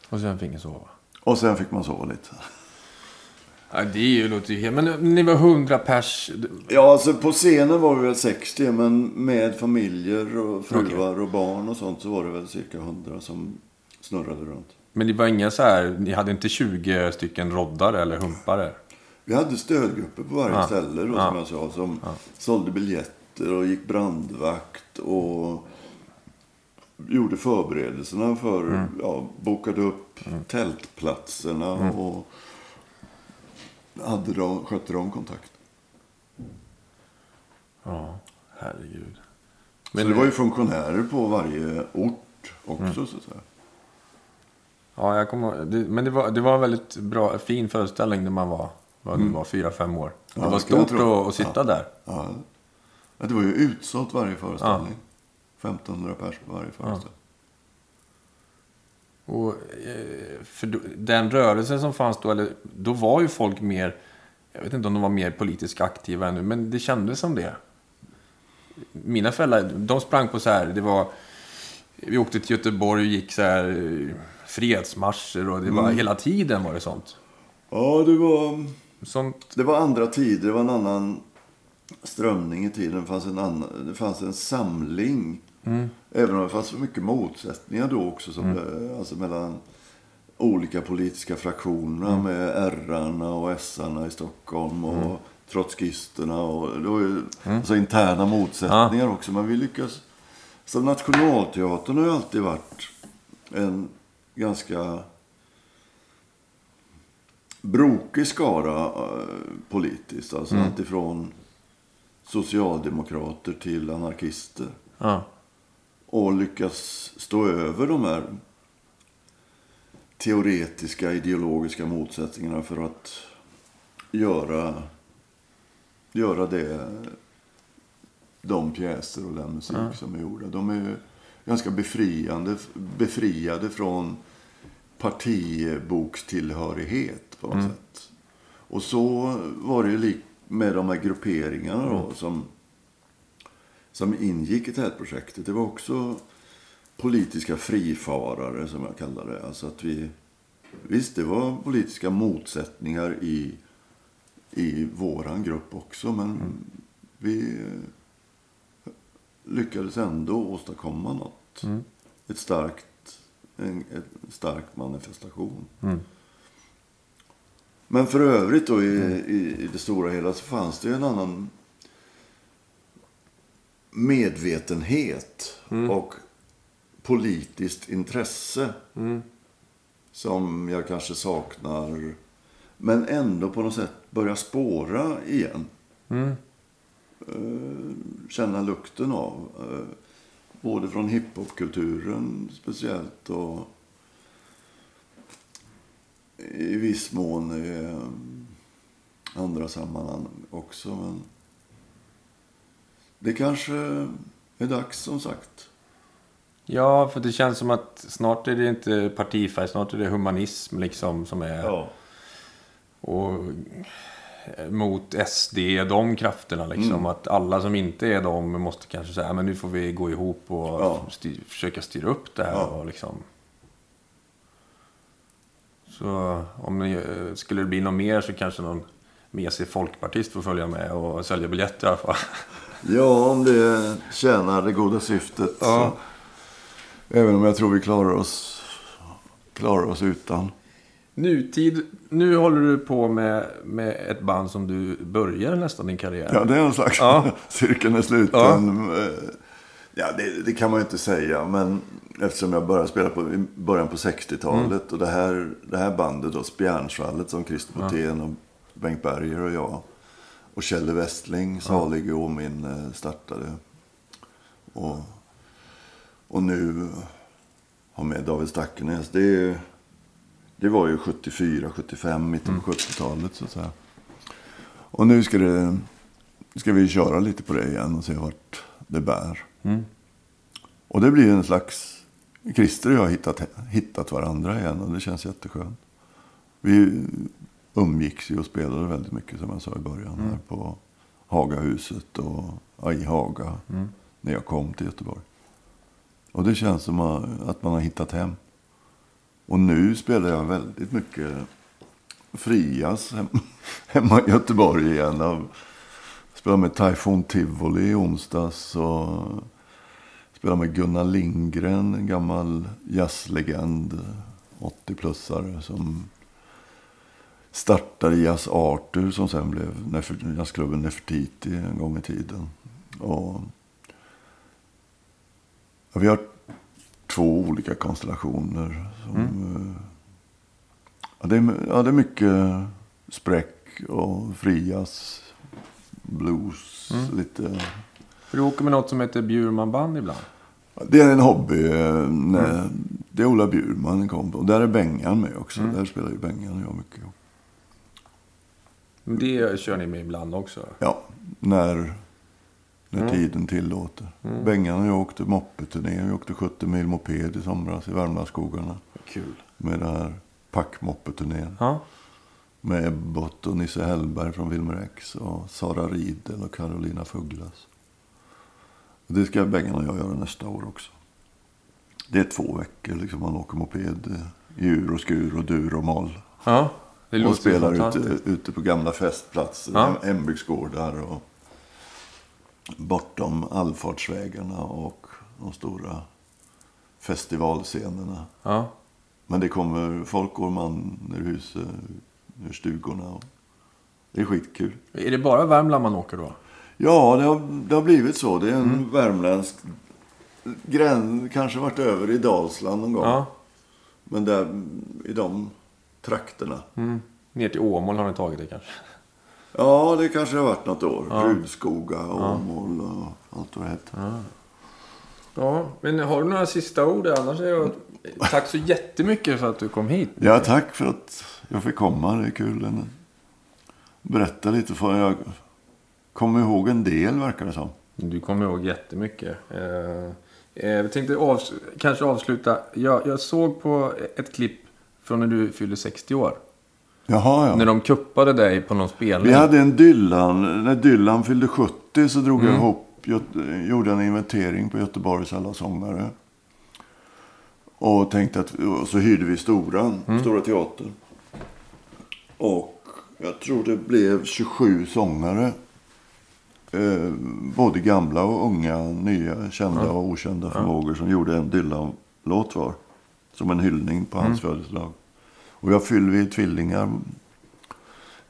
Och sen fick jag sova. Och sen fick man sova lite. Ja, det är ju, låter ju helt... Men ni var 100 pers. Ja, alltså på scenen var vi väl 60, men med familjer och fruar och barn och sånt så var det väl cirka 100 som snurrade runt. Men det var inga så här... Ni hade inte 20 stycken roddare eller humpare? Vi hade stödgrupper på varje Ja. ställe då, Ja. som jag sa, som sålde biljetter och gick brandvakt och gjorde förberedelserna för, Mm. ja, bokade upp tältplatserna Mm. och hade de, skötte de kontakt. Ja, herregud. Men så det var ju funktionärer på varje ort också så att säga. Ja, jag kommer det, Men det var, det var en väldigt bra, fin föreställning när man var, vad det var fyra, fem år. Det. Ja, var det jag stort att, att sitta där. Ja. Ja, Det var ju utsålt varje föreställning. 1500 pers på varje föreställning. Och, eh, för den rörelsen som fanns då, eller, då var ju folk mer, jag vet inte om de var mer politiskt aktiva ännu, men det kändes som det. Mina föräldrar, de sprang på så här, det var, vi åkte till Göteborg och gick så här eh, fredsmarscher och det var Mm. hela tiden var det sånt. Ja, det var, Sånt, det var andra tider. Det var en annan strömning i tiden. Det fanns en, annan, det fanns en samling. Även om det fanns mycket motsättningar då också. Som det, alltså mellan olika politiska fraktioner. Med R-arna och S-arna i Stockholm. Och trotskisterna. Och det var ju alltså interna motsättningar också. Men vi lyckas... Så Nationalteatern har ju alltid varit en ganska brokig skara eh, politiskt. Alltså Mm. alltifrån socialdemokrater till anarkister. ja. Och lyckas stå över de här teoretiska, ideologiska motsättningarna för att göra, göra det, de pjäser och den musik som är gjorda. De är ganska befriande, befriade från partibokstillhörighet på något sätt. Och så var det ju lik med de här grupperingarna då, som, som ingick i TÄD-projektet. Det var också politiska frifarare som jag kallar det. Alltså att vi, visst, det var politiska motsättningar i, i våran grupp också. Men vi eh, lyckades ändå åstadkomma något. Ett starkt, en, en stark manifestation. Men för övrigt då i, i, i det stora hela så fanns det ju en annan medvetenhet och politiskt intresse som jag kanske saknar men ändå på något sätt börjar spåra igen. Eh, känna lukten av. eh, både från hiphopkulturen speciellt och i viss mån i eh, andra sammanhang också. Men det kanske är dags som sagt. ja, för det känns som att snart är det inte partifärg, snart är det humanism liksom som är... Och eh, mot SD, de krafterna liksom. Mm. Att alla som inte är de måste kanske säga, men nu får vi gå ihop och Ja. styr, försöka styra upp det här. Ja. Och liksom. Så om eh, skulle det bli något mer så kanske någon med sig folkpartist att följa med och sälja biljetter i alla fall. (laughs) Ja, om det tjänar det goda syftet. Ja. Så, även om jag tror vi klarar oss, klarar oss utan. Nutid, nu håller du på med, med ett band som du börjar nästan din karriär. Ja, det är en slags Ja. (laughs) cirkeln är sluten. Ja. Ja, ja det, det kan man ju inte säga. Men eftersom jag började spela på, i början på 60-talet. Mm. Och det här, det här bandet då, Spjärnsvallet som Christer Botén och Bengt Berger och jag. Och Kjelle Westling, salig och min eh, startade. Och, och nu har med David Stackenäs. Det, är det var ju 74, 75, mitten på 70-talet så att säga. Och nu ska, det, ska vi köra lite på det igen och se vart det bär. Och det blir en slags... Christer och jag har hittat, hittat varandra igen och det känns jätteskönt. Vi umgicks ju och spelade väldigt mycket som jag sa i början. Här på Hagahuset och ja, i Haga. När jag kom till Göteborg. Och det känns som att man har hittat hem. Och nu spelar jag väldigt mycket Frias hem, (laughs) hemma i Göteborg igen. Jag spelade med Typhoon Tivoli i onsdags. Och spelade med Gunnar Lindgren, en gammal jazzlegend. 80-plussare som startade Jazz Arthur som sen blev Nefer- jazzklubben Nefertiti en gång i tiden. Och ja, vi har två olika konstellationer. Som, eh, ja, det, är, ja, det är mycket spräck och frias, blues, lite... För du åker med något som heter Bjurman Band ibland. Det är en hobby. eh, när- Det är Ola Bjurman kombo. Och där är Bengan med också. Där spelar ju Bengan och jag mycket ihop. Det kör ni med ibland också. Ja, när, när tiden tillåter. Bengan och jag åkte moppeturné. Vi åkte 70 mil moped i somras i Värmlandsskogarna. Kul. Med den här packmoppeturnén. Ja. Med Ebbot och Nisse Hellberg från Wilmer X. Och Sara Riedel och Carolina Fugglas. Och det ska Bengan och jag göra nästa år också. Det är två veckor liksom. Man åker moped eh, i ur och skur och dur och moll. ja. Det Och låter spelar fantastiskt. ute, ute på gamla festplatser, Ja. hembygdsgårdar och bortom allfartsvägarna och de stora festivalscenerna. Ja. Men det kommer, folk går man ur huset, ur stugorna. Och det är skitkul. Är det bara Värmland man åker då? Ja, det har, det har blivit så. Det är en Mm. värmländsk gräns, kanske varit över i Dalsland någon gång. Ja. Men där, i de trakterna. Mm. Ner till Åmål har ni tagit det kanske? Ja, det kanske har varit något år. Ja. Rudskoga, Åmål och allt vad det hette. Ja, men har du några sista ord? Annars är jag... Tack så jättemycket för att du kom hit. Ja, tack för att jag fick komma. Det är kul. Berätta lite. För jag kommer ihåg en del, verkar det som. Du kommer ihåg jättemycket. Eh, eh, jag tänkte avs- kanske avsluta. Jag, jag såg på ett klipp från när du fyllde 60 år. Jaha, ja. När de kuppade dig på någon spelning. Vi hade en Dylan. När Dylan fyllde 70 så drog jag ihop, Göte- gjorde en inventering på Göteborgs alla sångare. Och tänkte att, och så hyrde vi Stora, Stora Teatern. Och jag tror det blev 27 sångare. Eh, både gamla och unga, nya, kända och okända förmågor som gjorde en Dylan-låt var. Som en hyllning på hans födelsedag. Och jag fyller vi är tvillingar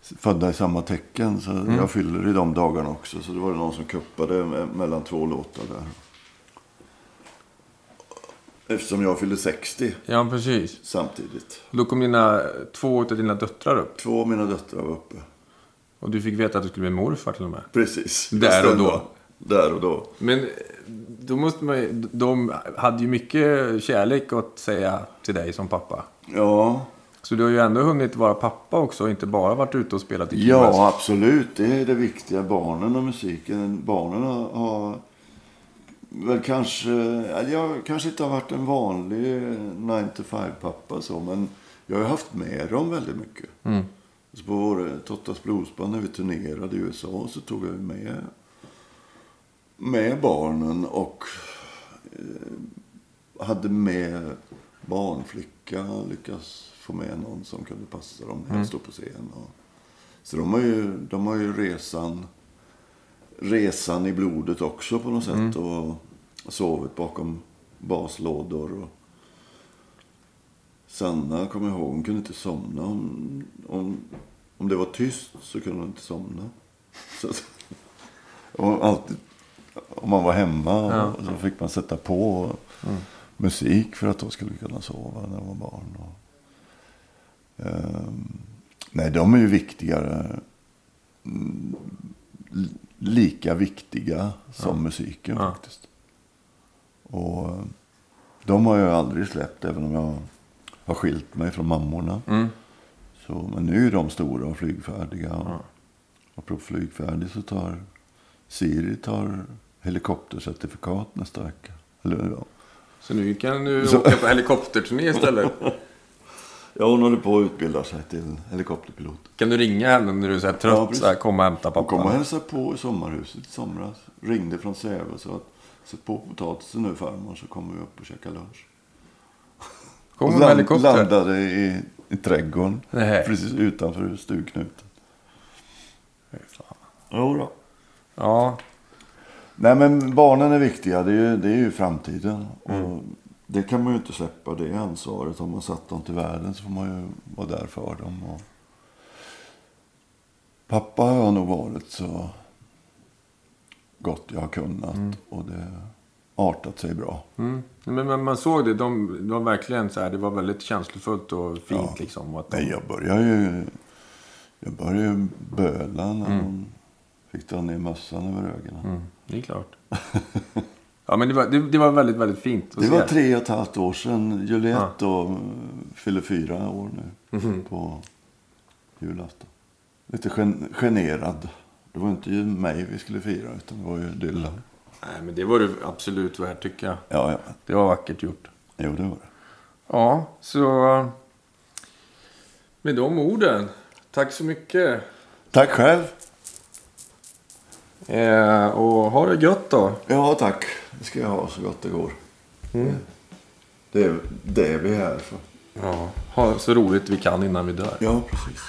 födda i samma tecken. Så jag fyller i de dagarna också. Så det var det någon som kuppade me- mellan två låtar där. Eftersom jag fyllde 60 Ja, precis. samtidigt. Då kom dina, två av dina döttrar upp. Två av mina döttrar var uppe. Och du fick veta att du skulle bli morfar till och med. Precis. Där och då. Där och då. Men eh, då måste man ju, De hade ju mycket kärlek att säga till dig som pappa. Ja, Så du har ju ändå hunnit vara pappa också och inte bara varit ute och spelat i Kivas. ja absolut. Det är det viktiga. Barnen och musiken. Barnen har, har väl kanske... Jag kanske inte har varit en vanlig 9 to 5-pappa så. Men jag har haft med dem väldigt mycket. Mm. Så på vår Tottas Bluesband när vi turnerade i USA så tog jag med, med barnen och eh, hade med barnflicka. Lyckas få med någon som kunde passa dem när jag stod på scen. Och Så de har ju, de har ju resan, resan i blodet också på något sätt. Och sovit bakom baslådor. Och Sanna, kommer jag ihåg, hon kunde inte somna. Om, om, om det var tyst så kunde hon inte somna. Så, och alltid, om man var hemma så fick man sätta på musik för att hon skulle kunna sova när hon var barn. Och, ehm, nej, de är ju viktigare. Mm, li- lika viktiga som musiken faktiskt. Och eh, de har jag aldrig släppt även om jag har skilt mig från mammorna. Så, men nu är de stora och flygfärdiga. Och, och på flygfärdig så tar Siri tar helikoptercertifikat nästa vecka. Eller, ja. Så nu kan du Så- åka på helikopterturné istället. (laughs) ja, hon håller på att utbilda sig till helikopterpilot. Kan du ringa henne när du är så här Ja, trött? så här, komma och hämta Hon kom och pappa. hälsade på i sommarhuset i somras. Ringde från Säve så att sätt på potatisen nu farmor så kommer vi upp och käkar lunch. Och med helikopter. landade i, i trädgården. Nej. Precis utanför stugknuten. Jo då. Ja, Nej men barnen är viktiga. Det är ju, det är ju framtiden. Mm. Och det kan man ju inte släppa det ansvaret. Om man satt dem till världen så får man ju vara där för dem. Och... Pappa har nog varit så gott jag har kunnat. Mm. Och det har artat sig bra. mm. men, men man såg det. De, de var verkligen så här, det var väldigt känslofullt och fint Ja. liksom. Att de, Nej, jag började ju, jag började böla när Mm. de fick dra ner mössan över ögonen. mm, det är klart. (laughs) ja, men det var, det, det var väldigt, väldigt fint att Det se. var tre och ett halvt år sedan. Juliette eh, fyller fyra år nu Mhm. på julafton. Lite gen- generad. Det var inte ju mig vi skulle fira utan det var ju Dylan. Nej, men det var det absolut värt tycker jag. Ja, ja. Det var vackert gjort. Jo, det var det. Ja, så med de orden. Tack så mycket. Tack själv. Eh, och ha det gött då. Ja, tack. Det ska jag ha så gott det går. Mm. Det är det vi är här för. Ja, ha så roligt vi kan innan vi dör. Ja, precis.